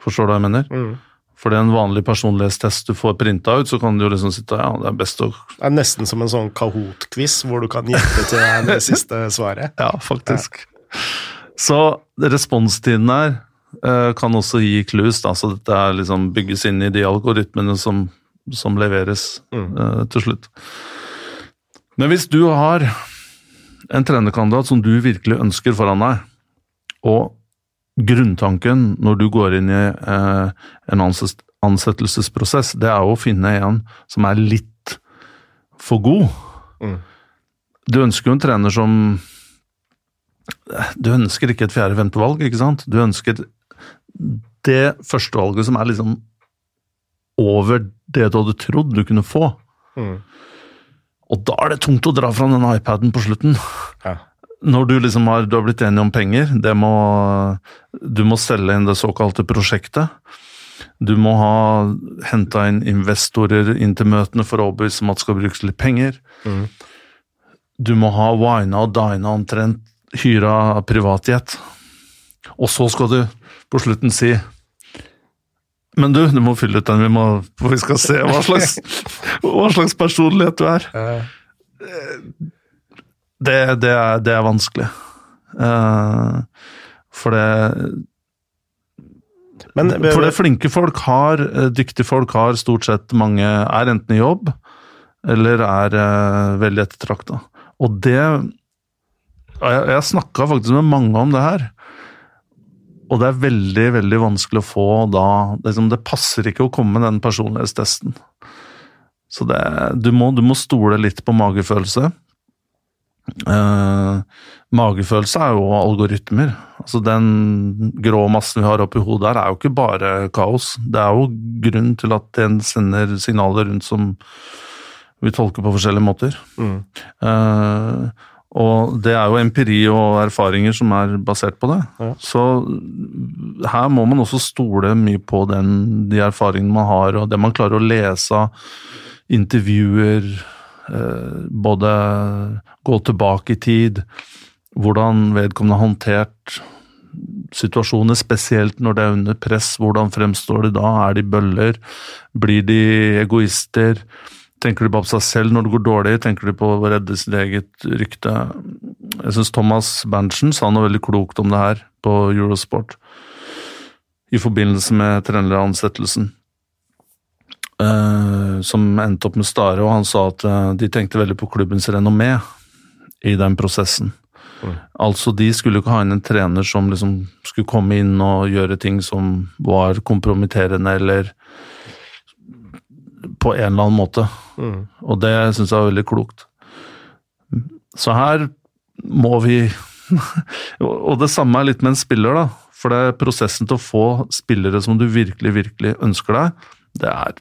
Forstår du hva jeg mener? Mm. For det er en vanlig personlighetstest du får printa ut, så kan du jo liksom sitte ja, det er best å Det er nesten som en sånn Kahoot-quiz, hvor du kan gjette til det siste svaret. Ja, faktisk. Så responstiden her eh, kan også gi clues, da, så dette er liksom bygges inn i de algoritmene som, som leveres Mm. uh, til slutt. Men hvis du har en trenerkandidat som du virkelig ønsker foran deg, og grunntanken når du går inn i uh, en ansettelsesprosess, det er å finne en som er litt for god. Mm. Du ønsker jo en trener som Du ønsker ikke et fjerde ventevalg, ikke sant? Du ønsker det førstevalget som er liksom over det du hadde trodd du kunne få. Mm. Og da er det tungt å dra fram den iPaden på slutten. Ja. Når du liksom har, du har blitt enig om penger, det må, du må selge inn det såkalte prosjektet. Du må ha henta inn investorer inn til møtene for å overbevise om at det skal brukes litt penger. Mm. Du må ha wina og dina omtrent, hyra privatjet. Og så skal du på slutten si Men du, du må fylle ut den, vi, må, for vi skal se hva slags, hva slags personlighet du er. Eh, Det, det, er, det er vanskelig. Eh, for det men For det flinke folk har, eh, dyktige folk har stort sett mange Er enten i jobb, eller er uh, veldig ettertrakta. Og det Jeg, jeg snakka faktisk med mange om det her. Og det er veldig, veldig vanskelig å få da liksom, Det passer ikke å komme med den personlighetstesten. Så det, du, må, du må stole litt på magefølelse. Eh, magefølelse er jo algoritmer. Altså Den grå massen vi har oppi hodet her, er jo ikke bare kaos. Det er jo grunn til at den sender signaler rundt som vi tolker på forskjellige måter. Mm. Eh, og det er jo empiri og erfaringer som er basert på det. Ja. Så her må man også stole mye på den, de erfaringene man har, og det man klarer å lese av intervjuer, eh, både gå tilbake i tid, hvordan vedkommende har håndtert situasjoner, spesielt når det er under press. Hvordan fremstår de da? Er de bøller? Blir de egoister? Tenker bare på seg selv når det går dårlig? Tenker de på å redde sitt eget rykte? Jeg syns Thomas Berntsen sa noe veldig klokt om det her på Eurosport i forbindelse med treneransettelsen. Uh, som endte opp med Stare, og han sa at uh, de tenkte veldig på klubbens renommé i den prosessen. Mm. Altså, de skulle ikke ha inn en trener som liksom skulle komme inn og gjøre ting som var kompromitterende, eller på en eller annen måte. Mm. Og det syns jeg er veldig klokt. Så her må vi Og det samme er litt med en spiller, da. For det er prosessen til å få spillere som du virkelig, virkelig ønsker deg, det er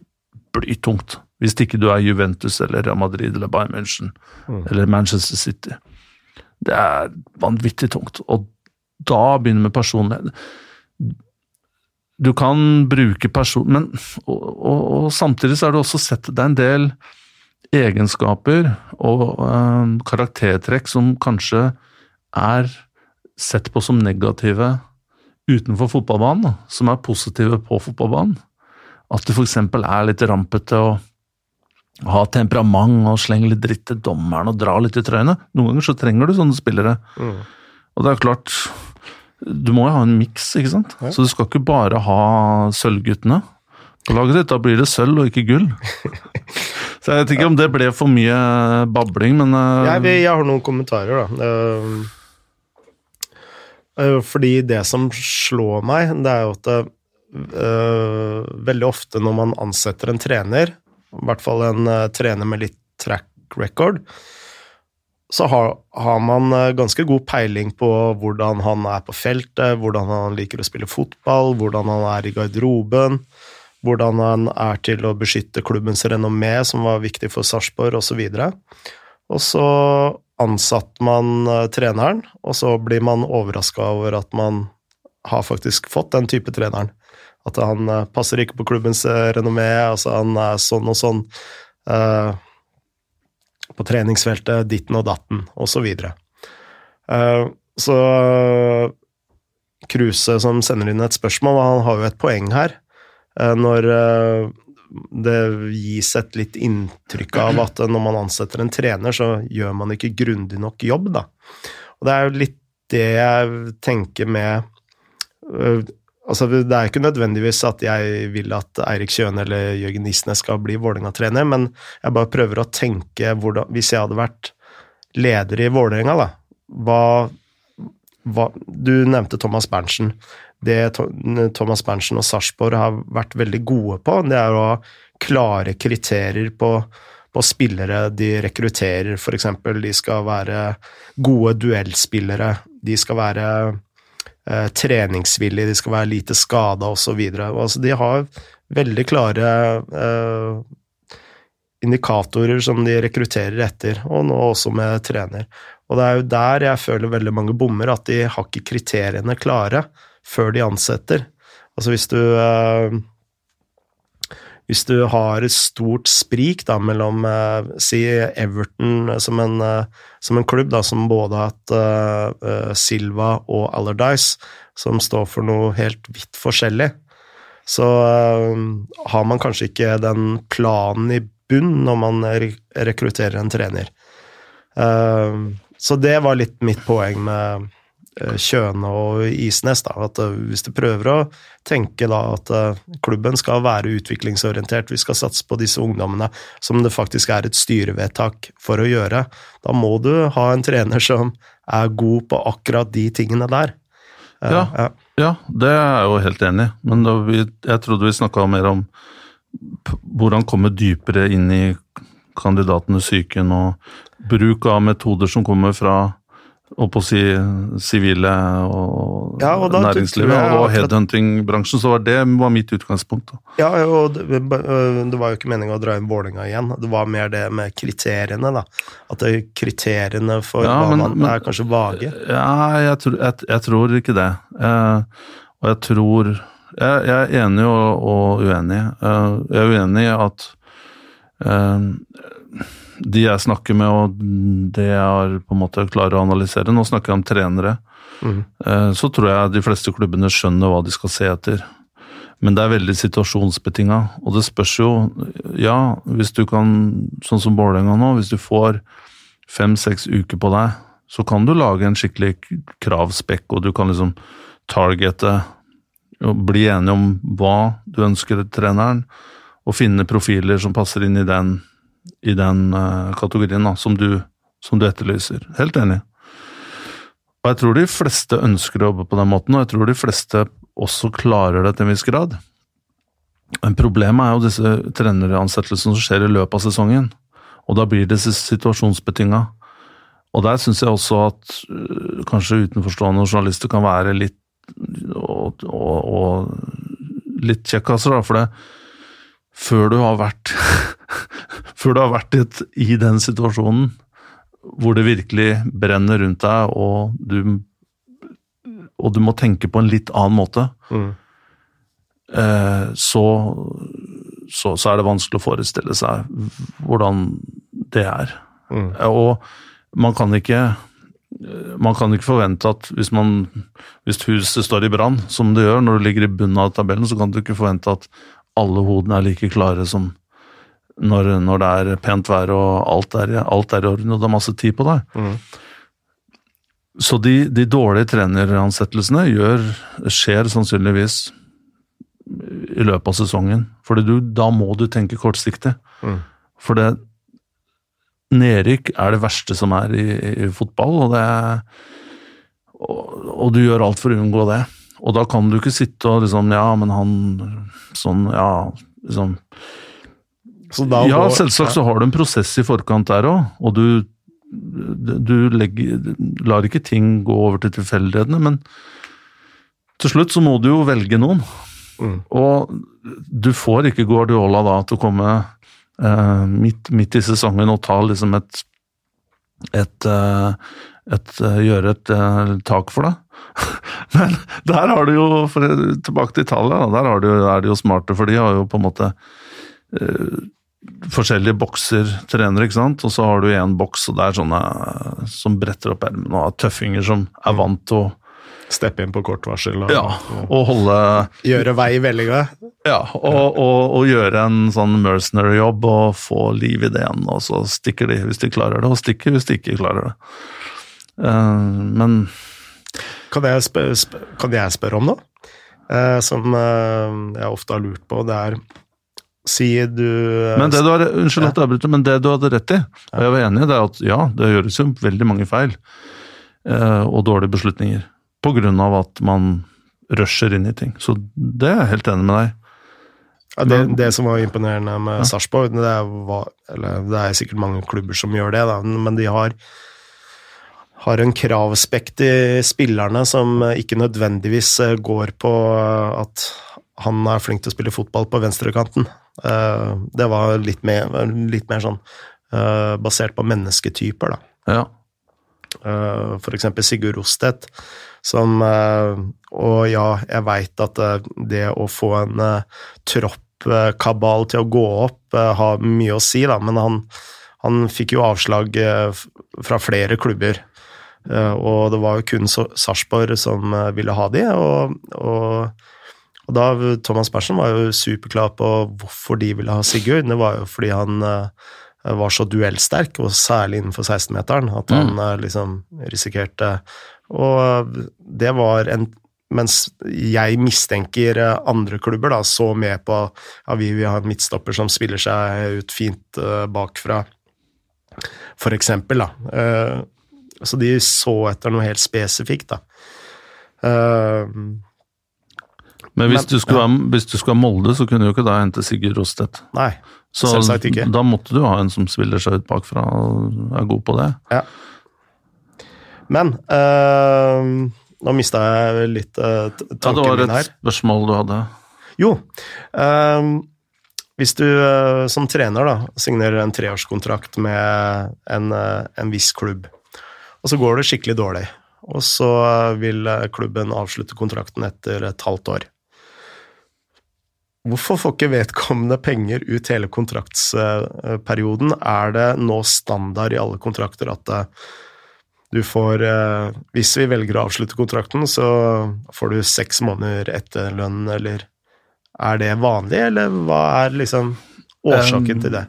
blytungt. Hvis ikke du er Juventus eller Real Madrid eller Bayern München Mm. eller Manchester City. Det er vanvittig tungt. Og da begynner med personlighet. Du kan bruke person... Men, og, og, og samtidig så er det også sett er en del egenskaper og øh, karaktertrekk som kanskje er sett på som negative utenfor fotballbanen, som er positive på fotballbanen. At du f.eks. er litt rampete og har temperament og slenger litt dritt til dommeren og drar litt i trøyene. Noen ganger så trenger du sånne spillere. Mm. Og det er klart, du må jo ha en miks, ikke sant? Ja. Så du skal ikke bare ha sølvguttene på laget ditt. Da blir det sølv og ikke gull. så jeg vet ikke om det ble for mye babling, men eh, Jeg, jeg har noen kommentarer, da. Eh, eh, fordi det som slår meg, det er jo at det, veldig ofte når man ansetter en trener, i hvert fall en trener med litt track record, så har, har man eh, ganske god peiling på hvordan han er på feltet, hvordan han liker å spille fotball, hvordan han er i garderoben, hvordan han er til å beskytte klubbens renommé, som var viktig for Sarpsborg, osv. Og så ansatte man eh, treneren, og så blir man overraska over at man har faktisk fått den type treneren. At han eh, passer ikke på klubbens renommé, altså han er sånn og sånn. Eh, på treningsfeltet, ditten og datten, osv. Så, uh, så Kruse som sender inn et spørsmål, han har jo et poeng her. Uh, når uh, det gis et litt inntrykk av at når man ansetter en trener, så gjør man ikke grundig nok jobb, da. Og det er jo litt det jeg tenker med Altså, det er ikke nødvendigvis at jeg vil at Eirik Kjøne eller Jørgen Isnes skal bli Vålerenga-trener, men jeg bare prøver å tenke hvordan Hvis jeg hadde vært leder i Vålerenga, da hva, hva, Du nevnte Thomas Berntsen. Det Thomas Berntsen og Sarpsborg har vært veldig gode på, det er å ha klare kriterier på, på spillere de rekrutterer, f.eks. De skal være gode duellspillere. De skal være eh, treningsvillige, de skal være lite skada osv. Altså, de har veldig klare eh, indikatorer som de rekrutterer etter, og nå også med trener. Og det er jo der jeg føler veldig mange bommer, at de har ikke kriteriene klare før de ansetter. Altså hvis du eh, hvis du har et stort sprik da, mellom eh, si Everton som en, eh, som en, klubb da, som både har hatt uh, Silva og Allardyce, som står for noe helt vidt forskjellig, så uh, har man kanskje ikke den planen i bunn når man rekrutterer en trener. Uh, så det var litt mitt poeng med Eh, Kjøne og Isnes. Da, at eh, Hvis du prøver å tenke da at eh, klubben skal være utviklingsorientert, vi skal satse på disse ungdommene, som det faktisk er et styrevedtak for å gjøre, da må du ha en trener som er god på akkurat de tingene der. Ja, ja. ja det er jeg jo helt enig i, men vi, jeg trodde vi snakka mer om hvordan komme dypere inn i kandidatenes psyken og bruk av metoder som kommer fra og på å si sivile og, ja, og næringslivet jeg, og headhunting-bransjen, så var det var mitt utgangspunkt. Da. Ja, og det, det, var jo ikke meninga å dra inn Vålerenga igjen, det var mer det med kriteriene, da. At det, kriteriene for ja, hva man er kanskje vage. Ja, jeg, tror, jeg, jeg tror ikke det. Eh, og jeg tror jeg, er enig og, og uenig. Eh, jeg er uenig i at eh, de jeg snakker med, og det jeg har på en måte klarer å analysere Nå snakker jeg om trenere. Mm. Så tror jeg de fleste klubbene skjønner hva de skal se etter. Men det er veldig situasjonsbetinga, og det spørs jo Ja, hvis du kan, sånn som Vålerenga nå, hvis du får fem-seks uker på deg, så kan du lage en skikkelig kravspekk, og du kan liksom targete og bli enig om hva du ønsker treneren, og finne profiler som passer inn i den i den uh, kategorien da, som du, som du etterlyser. Helt enig. Og jeg tror de fleste ønsker å jobbe på den måten, og jeg tror de fleste også klarer det til en viss grad. Men problemet er jo disse treneransettelsene som skjer i løpet av sesongen. Og da blir det situasjonsbetinga. Og der syns jeg også at uh, kanskje utenforstående journalister kan være litt og, og, og litt kjekkaser, da. For det, før du har vært Før du har vært et, i den situasjonen hvor det virkelig brenner rundt deg, og du, og du må tenke på en litt annen måte, mm. eh, så, så, så, er det vanskelig å forestille seg hvordan det er. Mm. Og man kan ikke man kan ikke forvente at hvis, man, hvis huset står i brann, som det gjør når du ligger i bunnen av tabellen, så kan du ikke forvente at alle hodene er like klare som når, når, det er pent vær og alt er, alt er i orden og det er masse tid på deg. Mm. Så de, de, dårlige treneransettelsene gjør, skjer sannsynligvis i løpet av sesongen. For da må du tenke kortsiktig. Mm. For det Nedrykk er det verste som er i, i fotball, og, det, og, og du gjør alt for å unngå det. Og da kan du ikke sitte og liksom Ja, men han Sånn, ja liksom Ja, går, selvsagt så har du en prosess i forkant der òg, og du, du legger, lar ikke ting gå over til tilfeldighetene, men til slutt så må du jo velge noen. Mm. Og du får ikke Guardiola da til å komme eh, midt, midt, i sesongen og ta liksom et, et, eh, et, et eh, Gjøre et uh, tak for deg. Men der har du jo, Tilbake til Italia, der du, er de jo smarte, for de har jo på en måte uh, forskjellige bokser trener, ikke sant. Og så har du en boks, og det er sånne som bretter opp ermene og har tøffinger som er vant til å Steppe inn på kort varsel og, ja, og holde gjøre vei i vellinga. Ja, og, og, og gjøre en sånn mercenary-jobb og få liv i det igjen. Og så stikker de hvis de klarer det, og stikker hvis de ikke klarer det. Uh, men Kan jeg, spør, spør, kan jeg spørre om noe? Eh, som eh, jeg ofte har lurt på. Det er Si du Men det du har, Unnskyld at jeg avbryter, men det du hadde rett i, og jeg var enig i, det er at ja, det gjøres jo veldig mange feil og dårlige beslutninger på grunn av at man rusher inn i ting. Så det er jeg helt enig med deg. Ja, det, det, som var imponerende med ja. Sarpsborg, det, det, er sikkert mange klubber som gjør det, da, men de har, har en kravspekt i spillerne som ikke nødvendigvis eh, går på at han er flink til å spille fotball på venstrekanten. Eh, det var litt mer, litt mer sånn eh, basert på mennesketyper, da. Ja. For eksempel Sigurd Rostedt som eh, Og ja, jeg veit at eh, det å få en eh, troppkabal til å gå opp har mye å si, da, men han, han fikk jo avslag fra flere klubber. Og det var jo kun Sarpsborg som ville ha de, og, og, og da Thomas Persson var jo superklar på hvorfor de ville ha Sigurd. Det var jo fordi han var så duellsterk, og særlig innenfor 16-meteren, at han mm. liksom risikerte og det var en mens jeg mistenker andre klubber da, så med på ja, vi vil ha en midtstopper som spiller seg ut fint bakfra, for eksempel. Da. Så de så etter noe helt spesifikt, da. Uh, men hvis, men, du skulle, ja. hvis du skulle ha Molde, så kunne du jo ikke da hente Sigurd Rostedt. Nei, så selvsagt ikke. da måtte du ha en som spiller seg ut bakfra og er god på det. Ja. Men uh, nå mista jeg litt uh, tanken min her. Ja, det var et spørsmål du hadde. Jo. Uh, hvis du som trener da, signerer en treårskontrakt med en, en, viss klubb, og så går det skikkelig dårlig, og så vil klubben avslutte kontrakten etter et halvt år. Hvorfor får ikke vedkommende penger ut hele kontraktsperioden? Er det nå standard i alle kontrakter at du får eh, Hvis vi velger å avslutte kontrakten, så får du seks måneder etter lønn, eller Er det vanlig, eller hva er liksom årsaken um, til det?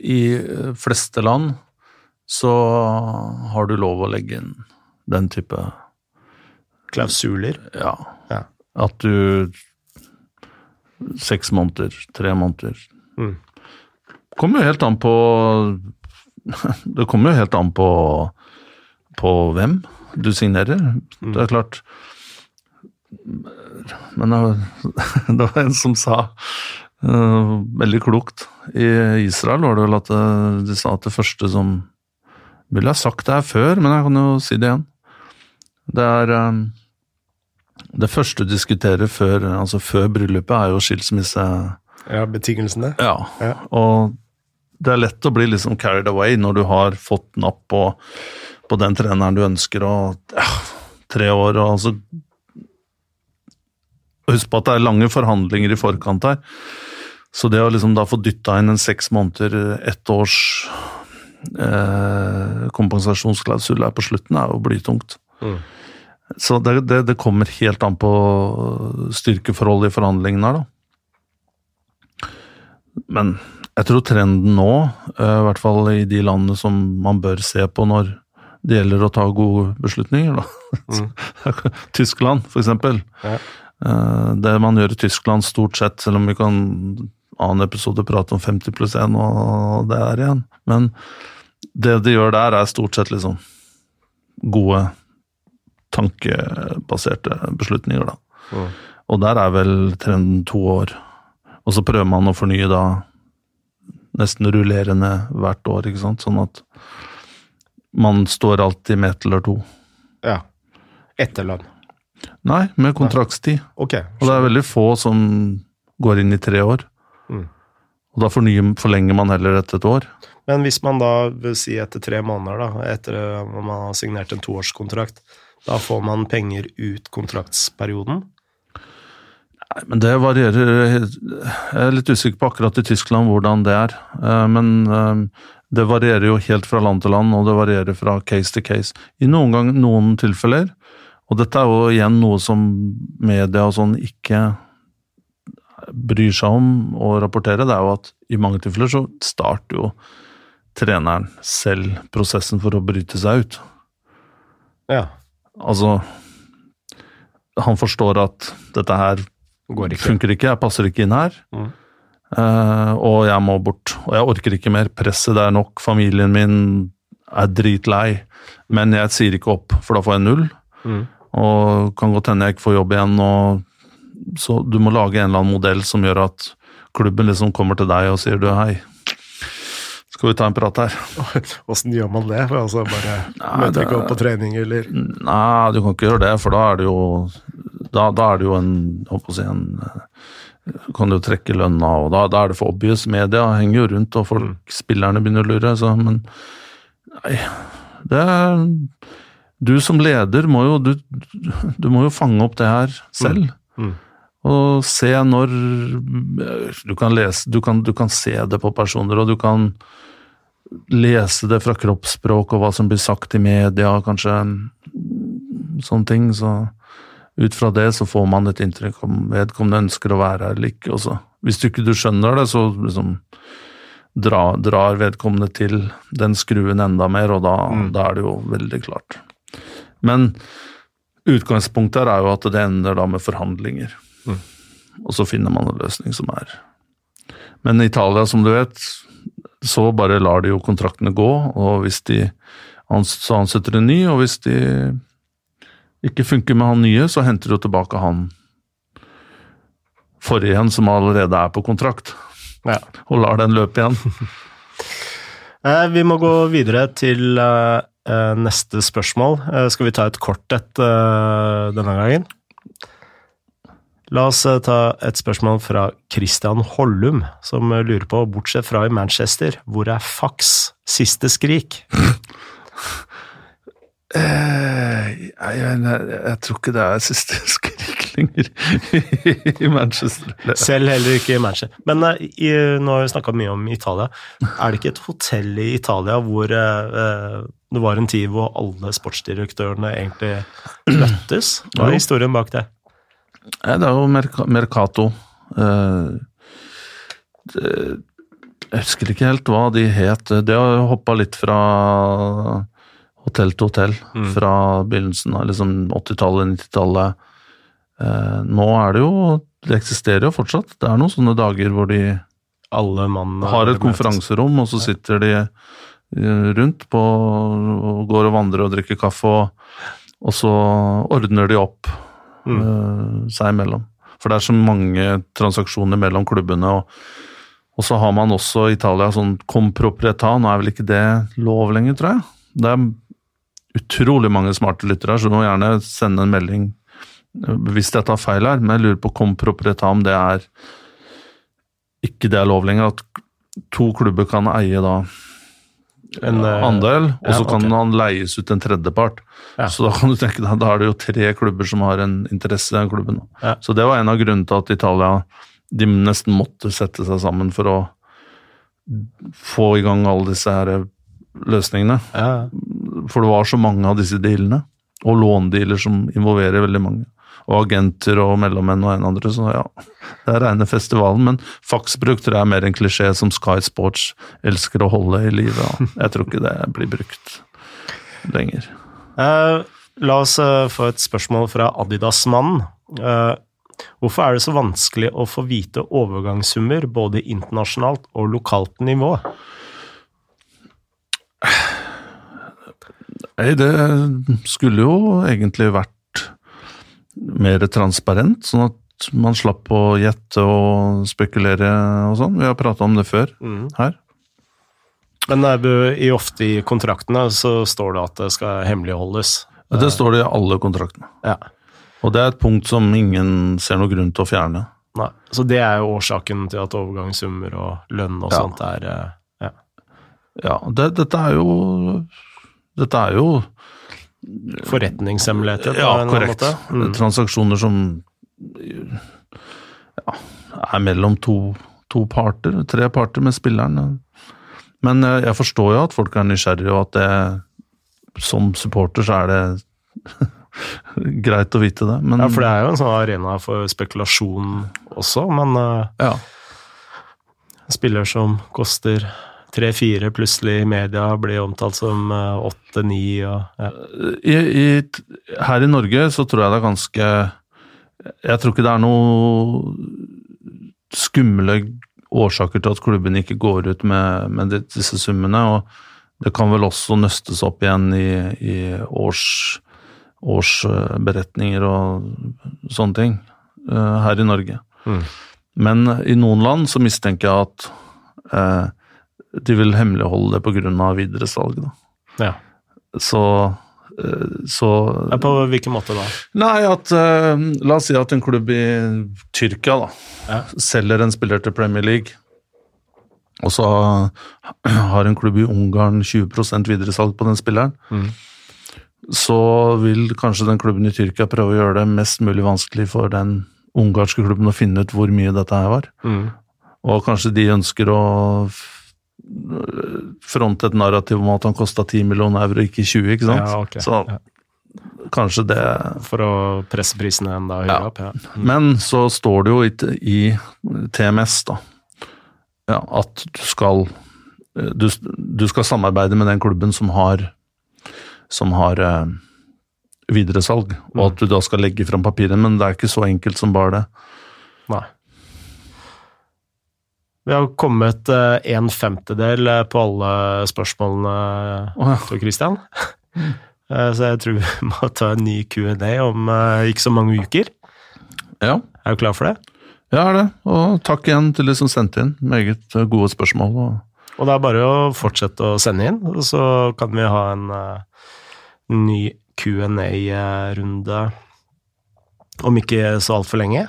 I fleste land så har du lov å legge inn den type Klausuler? Ja. ja. At du Seks måneder, tre måneder. Mm. Kommer jo helt an på Det kommer jo helt an på, på hvem du signerer. Det er klart Men det var en som sa uh, veldig klokt I Israel var det vel at eh, de sa at det første som Ville ha sagt det her før, men jeg kan jo si det igjen. Det er um, Det første du diskuterer før, altså før bryllupet, er jo skilsmisse. Ja, betingelsene. Ja, ja. og det er lett å bli liksom carried away når du har fått napp på, på den treneren du ønsker, og ja, tre år og altså Husk på at det er lange forhandlinger i forkant her. Så det å liksom da få dytta inn en seks måneder, ett års eh, kompensasjonsklausul her på slutten, er jo blytungt. Mm. Så det, det, det, kommer helt an på styrkeforholdet i forhandlingene her, da. Men jeg tror trenden nå, eh, i hvert fall i de landene som man bør se på når det gjelder å ta gode beslutninger, mm. Tyskland, for eksempel. Ja. Eh, det man gjør i Tyskland stort sett, selv om vi kan annen episode prate om 50 pluss 1 og det er igjen, men det de gjør der, er stort sett liksom gode, tankebaserte beslutninger, da. Mm. Og der er vel trenden to år. Og så prøver man å fornye da nesten rullerende hvert år, ikke sant. Sånn at man står alltid med ett eller to. Ja. Etterlønn? Nei, med kontraktstid. Okay, og det er veldig få som går inn i tre år. Og da fornyer, forlenger man heller etter et år. Men hvis man da vil si etter tre måneder, da, etter at man har signert en toårskontrakt, da får man penger ut kontraktsperioden? Nei, men det varierer Jeg er litt usikker på akkurat i Tyskland hvordan det er. Eh, men eh, det varierer jo helt fra land til land, og det varierer fra case til case. I noen, gang, noen tilfeller, og dette er jo igjen noe som media og sånn ikke bryr seg om å rapportere, det er jo at i mange tilfeller så starter jo treneren selv prosessen for å bryte seg ut. Ja. Altså Han forstår at dette her Går ikke. funker ikke, jeg passer ikke inn her. Mm. Eh, og jeg må bort. Og jeg orker ikke mer. Presset det er nok. Familien min er dritlei. Men jeg sier ikke opp, for da får jeg null. Mm. Og kan godt hende jeg ikke får jobb igjen. Og så du må lage en eller annen modell som gjør at klubben liksom kommer til deg og sier du hei, skal vi ta en prat her? Åssen gjør man det? Altså bare Nei, Møter ikke opp på trening, eller Nei, du kan ikke gjøre det, for da er det jo Da, da er det jo en jeg å si en kan du jo trekke lønna, og da, da er det for obvious. Media henger jo rundt, og folk, spillerne begynner å lure. Så, men nei, det er Du som leder må jo du, du må jo fange opp det her selv. Mm. Mm. Og se når Du kan lese du kan, du kan se det på personer, og du kan lese det fra kroppsspråk og hva som blir sagt i media, kanskje sånne ting. Så ut fra det så får man et inntrykk om vedkommende ønsker å være her eller ikke. Også. Hvis du ikke du skjønner det, så liksom dra, drar vedkommende til den skruen enda mer, og da, da er det jo veldig klart. Men utgangspunktet er jo at det ender da med forhandlinger. Og så finner man en løsning som er Men i Italia, som du vet, så bare lar de jo kontraktene gå, og hvis de så ansetter en ny, og hvis de ikke funker med han nye, så henter de jo tilbake han forrige en som allerede er på kontrakt, Ja. og lar den løpe igjen. Eh, vi må gå videre til eh, eh, neste spørsmål. Skal vi ta et kort et denne gangen? La oss eh, ta et spørsmål fra Christian Hollum, som eh, lurer på, bortsett fra i Manchester, hvor er Fax siste skrik? Eh, jeg, jeg, jeg tror ikke det er siste skrik lenger i Manchester. Selv heller ikke i Manchester. Men i, nå har vi snakka mye om Italia. Er det ikke et hotell i Italia hvor eh, det var en tid hvor alle sportsdirektørene egentlig møttes? Hva er historien bak det? Det er jo Merca Mercato. Eh, jeg husker ikke helt hva de het. Det har hoppa litt fra hotell til hotell. Fra begynnelsen av liksom 80-tallet, 90-tallet. Eh, nå er det jo Det eksisterer jo fortsatt. Det er noen sånne dager hvor de Alle har et konferanserom, og så sitter de eh, rundt på, og går og vandrer og drikker kaffe, og, og så ordner de opp eh, seg imellom. For det er så mange transaksjoner mellom klubbene, og, og så har man også i Italia sånn comproprieta, nå er vel ikke det lov lenger, tror jeg. Det er utrolig mange smarte lyttere her, så du må gjerne sende en melding eh, hvis jeg tar feil her, men jeg lurer på comproprieta om det er ikke det er lov lenger, at to klubber kan eie da En, eh, andel, og ja, så kan han leies ut til en tredjepart. Ja. Så da kan du tenke deg, da er det jo tre klubber som har en interesse i den klubben. Ja. Så det var en av grunnene til at Italia de nesten måtte sette seg sammen for å få i gang alle disse her løsningene. For det var så mange av disse dealene, og låndealer som involverer veldig mange. Og agenter og mellommenn og en andre, så ja. Det er reine festivalen, men faksbruk tror jeg er mer en klisjé som Sky Sports elsker å holde i live. Jeg tror ikke det blir brukt lenger. Uh, la oss uh, få et spørsmål fra Adidas-mannen. Uh, hvorfor er det så vanskelig å få vite overgangssummer både internasjonalt og lokalt nivå? Nei, det skulle jo egentlig vært mer transparent, sånn at man slapp å gjette og spekulere og sånn. Vi har prata om det før her. Men i ofte i kontraktene så står det at det skal hemmeligholdes. Det står det i alle kontraktene. Ja. Og det er et punkt som ingen ser noe grunn til å fjerne. Nei. Så det er jo årsaken til at overgangssummer og lønn og Ja. sånt er eh, ja. Ja, det, dette er jo Dette er jo forretningshemmeligheter Ja, korrekt. Mm. Transaksjoner som ja, er mellom to, to parter, tre parter med spilleren. Men jeg, jeg forstår jo at folk er nysgjerrige, og at det som supporter så er det greit å vite det. Men, Ja, for det er jo en sånn arena for spekulasjon også, men eh, ja. en spiller som koster tre-fire, plutselig i media blir omtalt som eh, åtte-ni og ja. I, i, her i Norge så tror jeg det er ganske Jeg tror ikke det er noe skumle årsaker til at klubben ikke går ut med, med disse summene. og Det kan vel også nøstes opp igjen i, i års, årsberetninger og sånne ting eh, her i Norge. Mm. Men i noen land så mistenker jeg at eh, de vil hemmeligholde det pga. videresalg. Ja. Så, eh, så Ja, På hvilken måte da? Nei, at eh, La oss si at en klubb i Tyrkia da, Ja. selger en spiller til Premier League. Og så har en klubb i Ungarn 20% videresalg på den spilleren. Mm. Så vil kanskje den klubben i Tyrkia prøve å gjøre det mest mulig vanskelig for den ungarske klubben å finne ut hvor mye dette her var. Mm. Og kanskje de ønsker å fronte et narrativ om at han kosta 10 millioner euro, ikke 20, ikke sant? Ja, ok. Så Ja. kanskje det For å presse prisene enda høyere Ja. opp? Ja. Men så står det jo i, i TMS da, at du skal, du, du skal samarbeide med den klubben som har, som har eh, videresalg, og at du da skal legge fram papiret, men det er ikke så enkelt som bare det. Nei. Vi har kommet eh, en femtedel eh, på alle spørsmålene, ja. tror Christian. Eh, Så jeg tror vi må ta en ny Q&A om ikke så mange uker. Ja, Er du klar for det? jeg er det, og takk igjen til de som sendte inn. Meget gode spørsmål. Og det er bare å fortsette å sende inn, så kan vi ha en ny Q&A-runde om ikke så altfor lenge.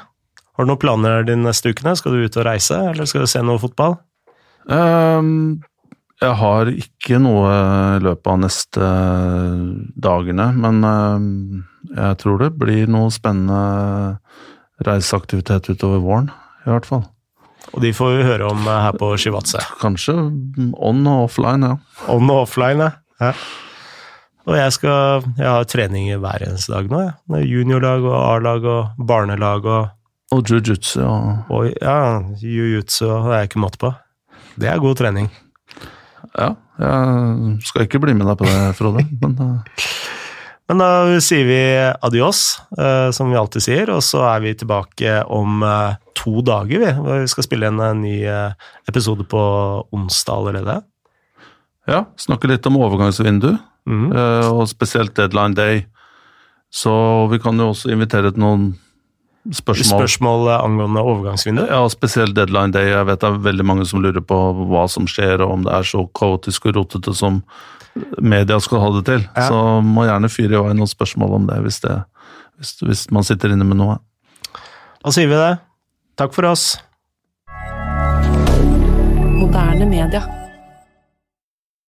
Har du noen planer de neste ukene? Skal du ut og reise, eller skal du se noe fotball? Um, jeg har ikke noe i løpet av neste dagene, men um, jeg tror det blir noe spennende reiseaktivitet utover våren, i hvert fall. Og de får vi høre om eh, her på Shivatse. Kanskje on og offline, ja. On og offline, ja. Og jeg skal Jeg har trening hver eneste dag nå, jeg. Juniorlag og A-lag og barnelag og, Og jiu-jitsu og ja, jiu-jitsu er ikke måte på. Det er god trening. Ja, jeg skal ikke bli med deg på det, Frode, men uh... Men da sier vi adios, eh, som vi alltid sier, og så er vi tilbake om eh, to dager, vi. hvor Vi skal spille en ny episode på onsdag allerede. ja, snakke litt om overgangsvindu, eh, og spesielt deadline day. Så vi kan jo også invitere til noen spørsmål. Spørsmål angående overgangsvindu? Ja, spesielt deadline day. Jeg vet det er veldig mange som lurer på hva som skjer, og om det er så kaotisk og rotete som media skal ha det til. Ja. Så må gjerne fyre i vei noen spørsmål om det hvis, det hvis, hvis man sitter inne med noe. Da sier vi det. Takk for oss. Moderne media.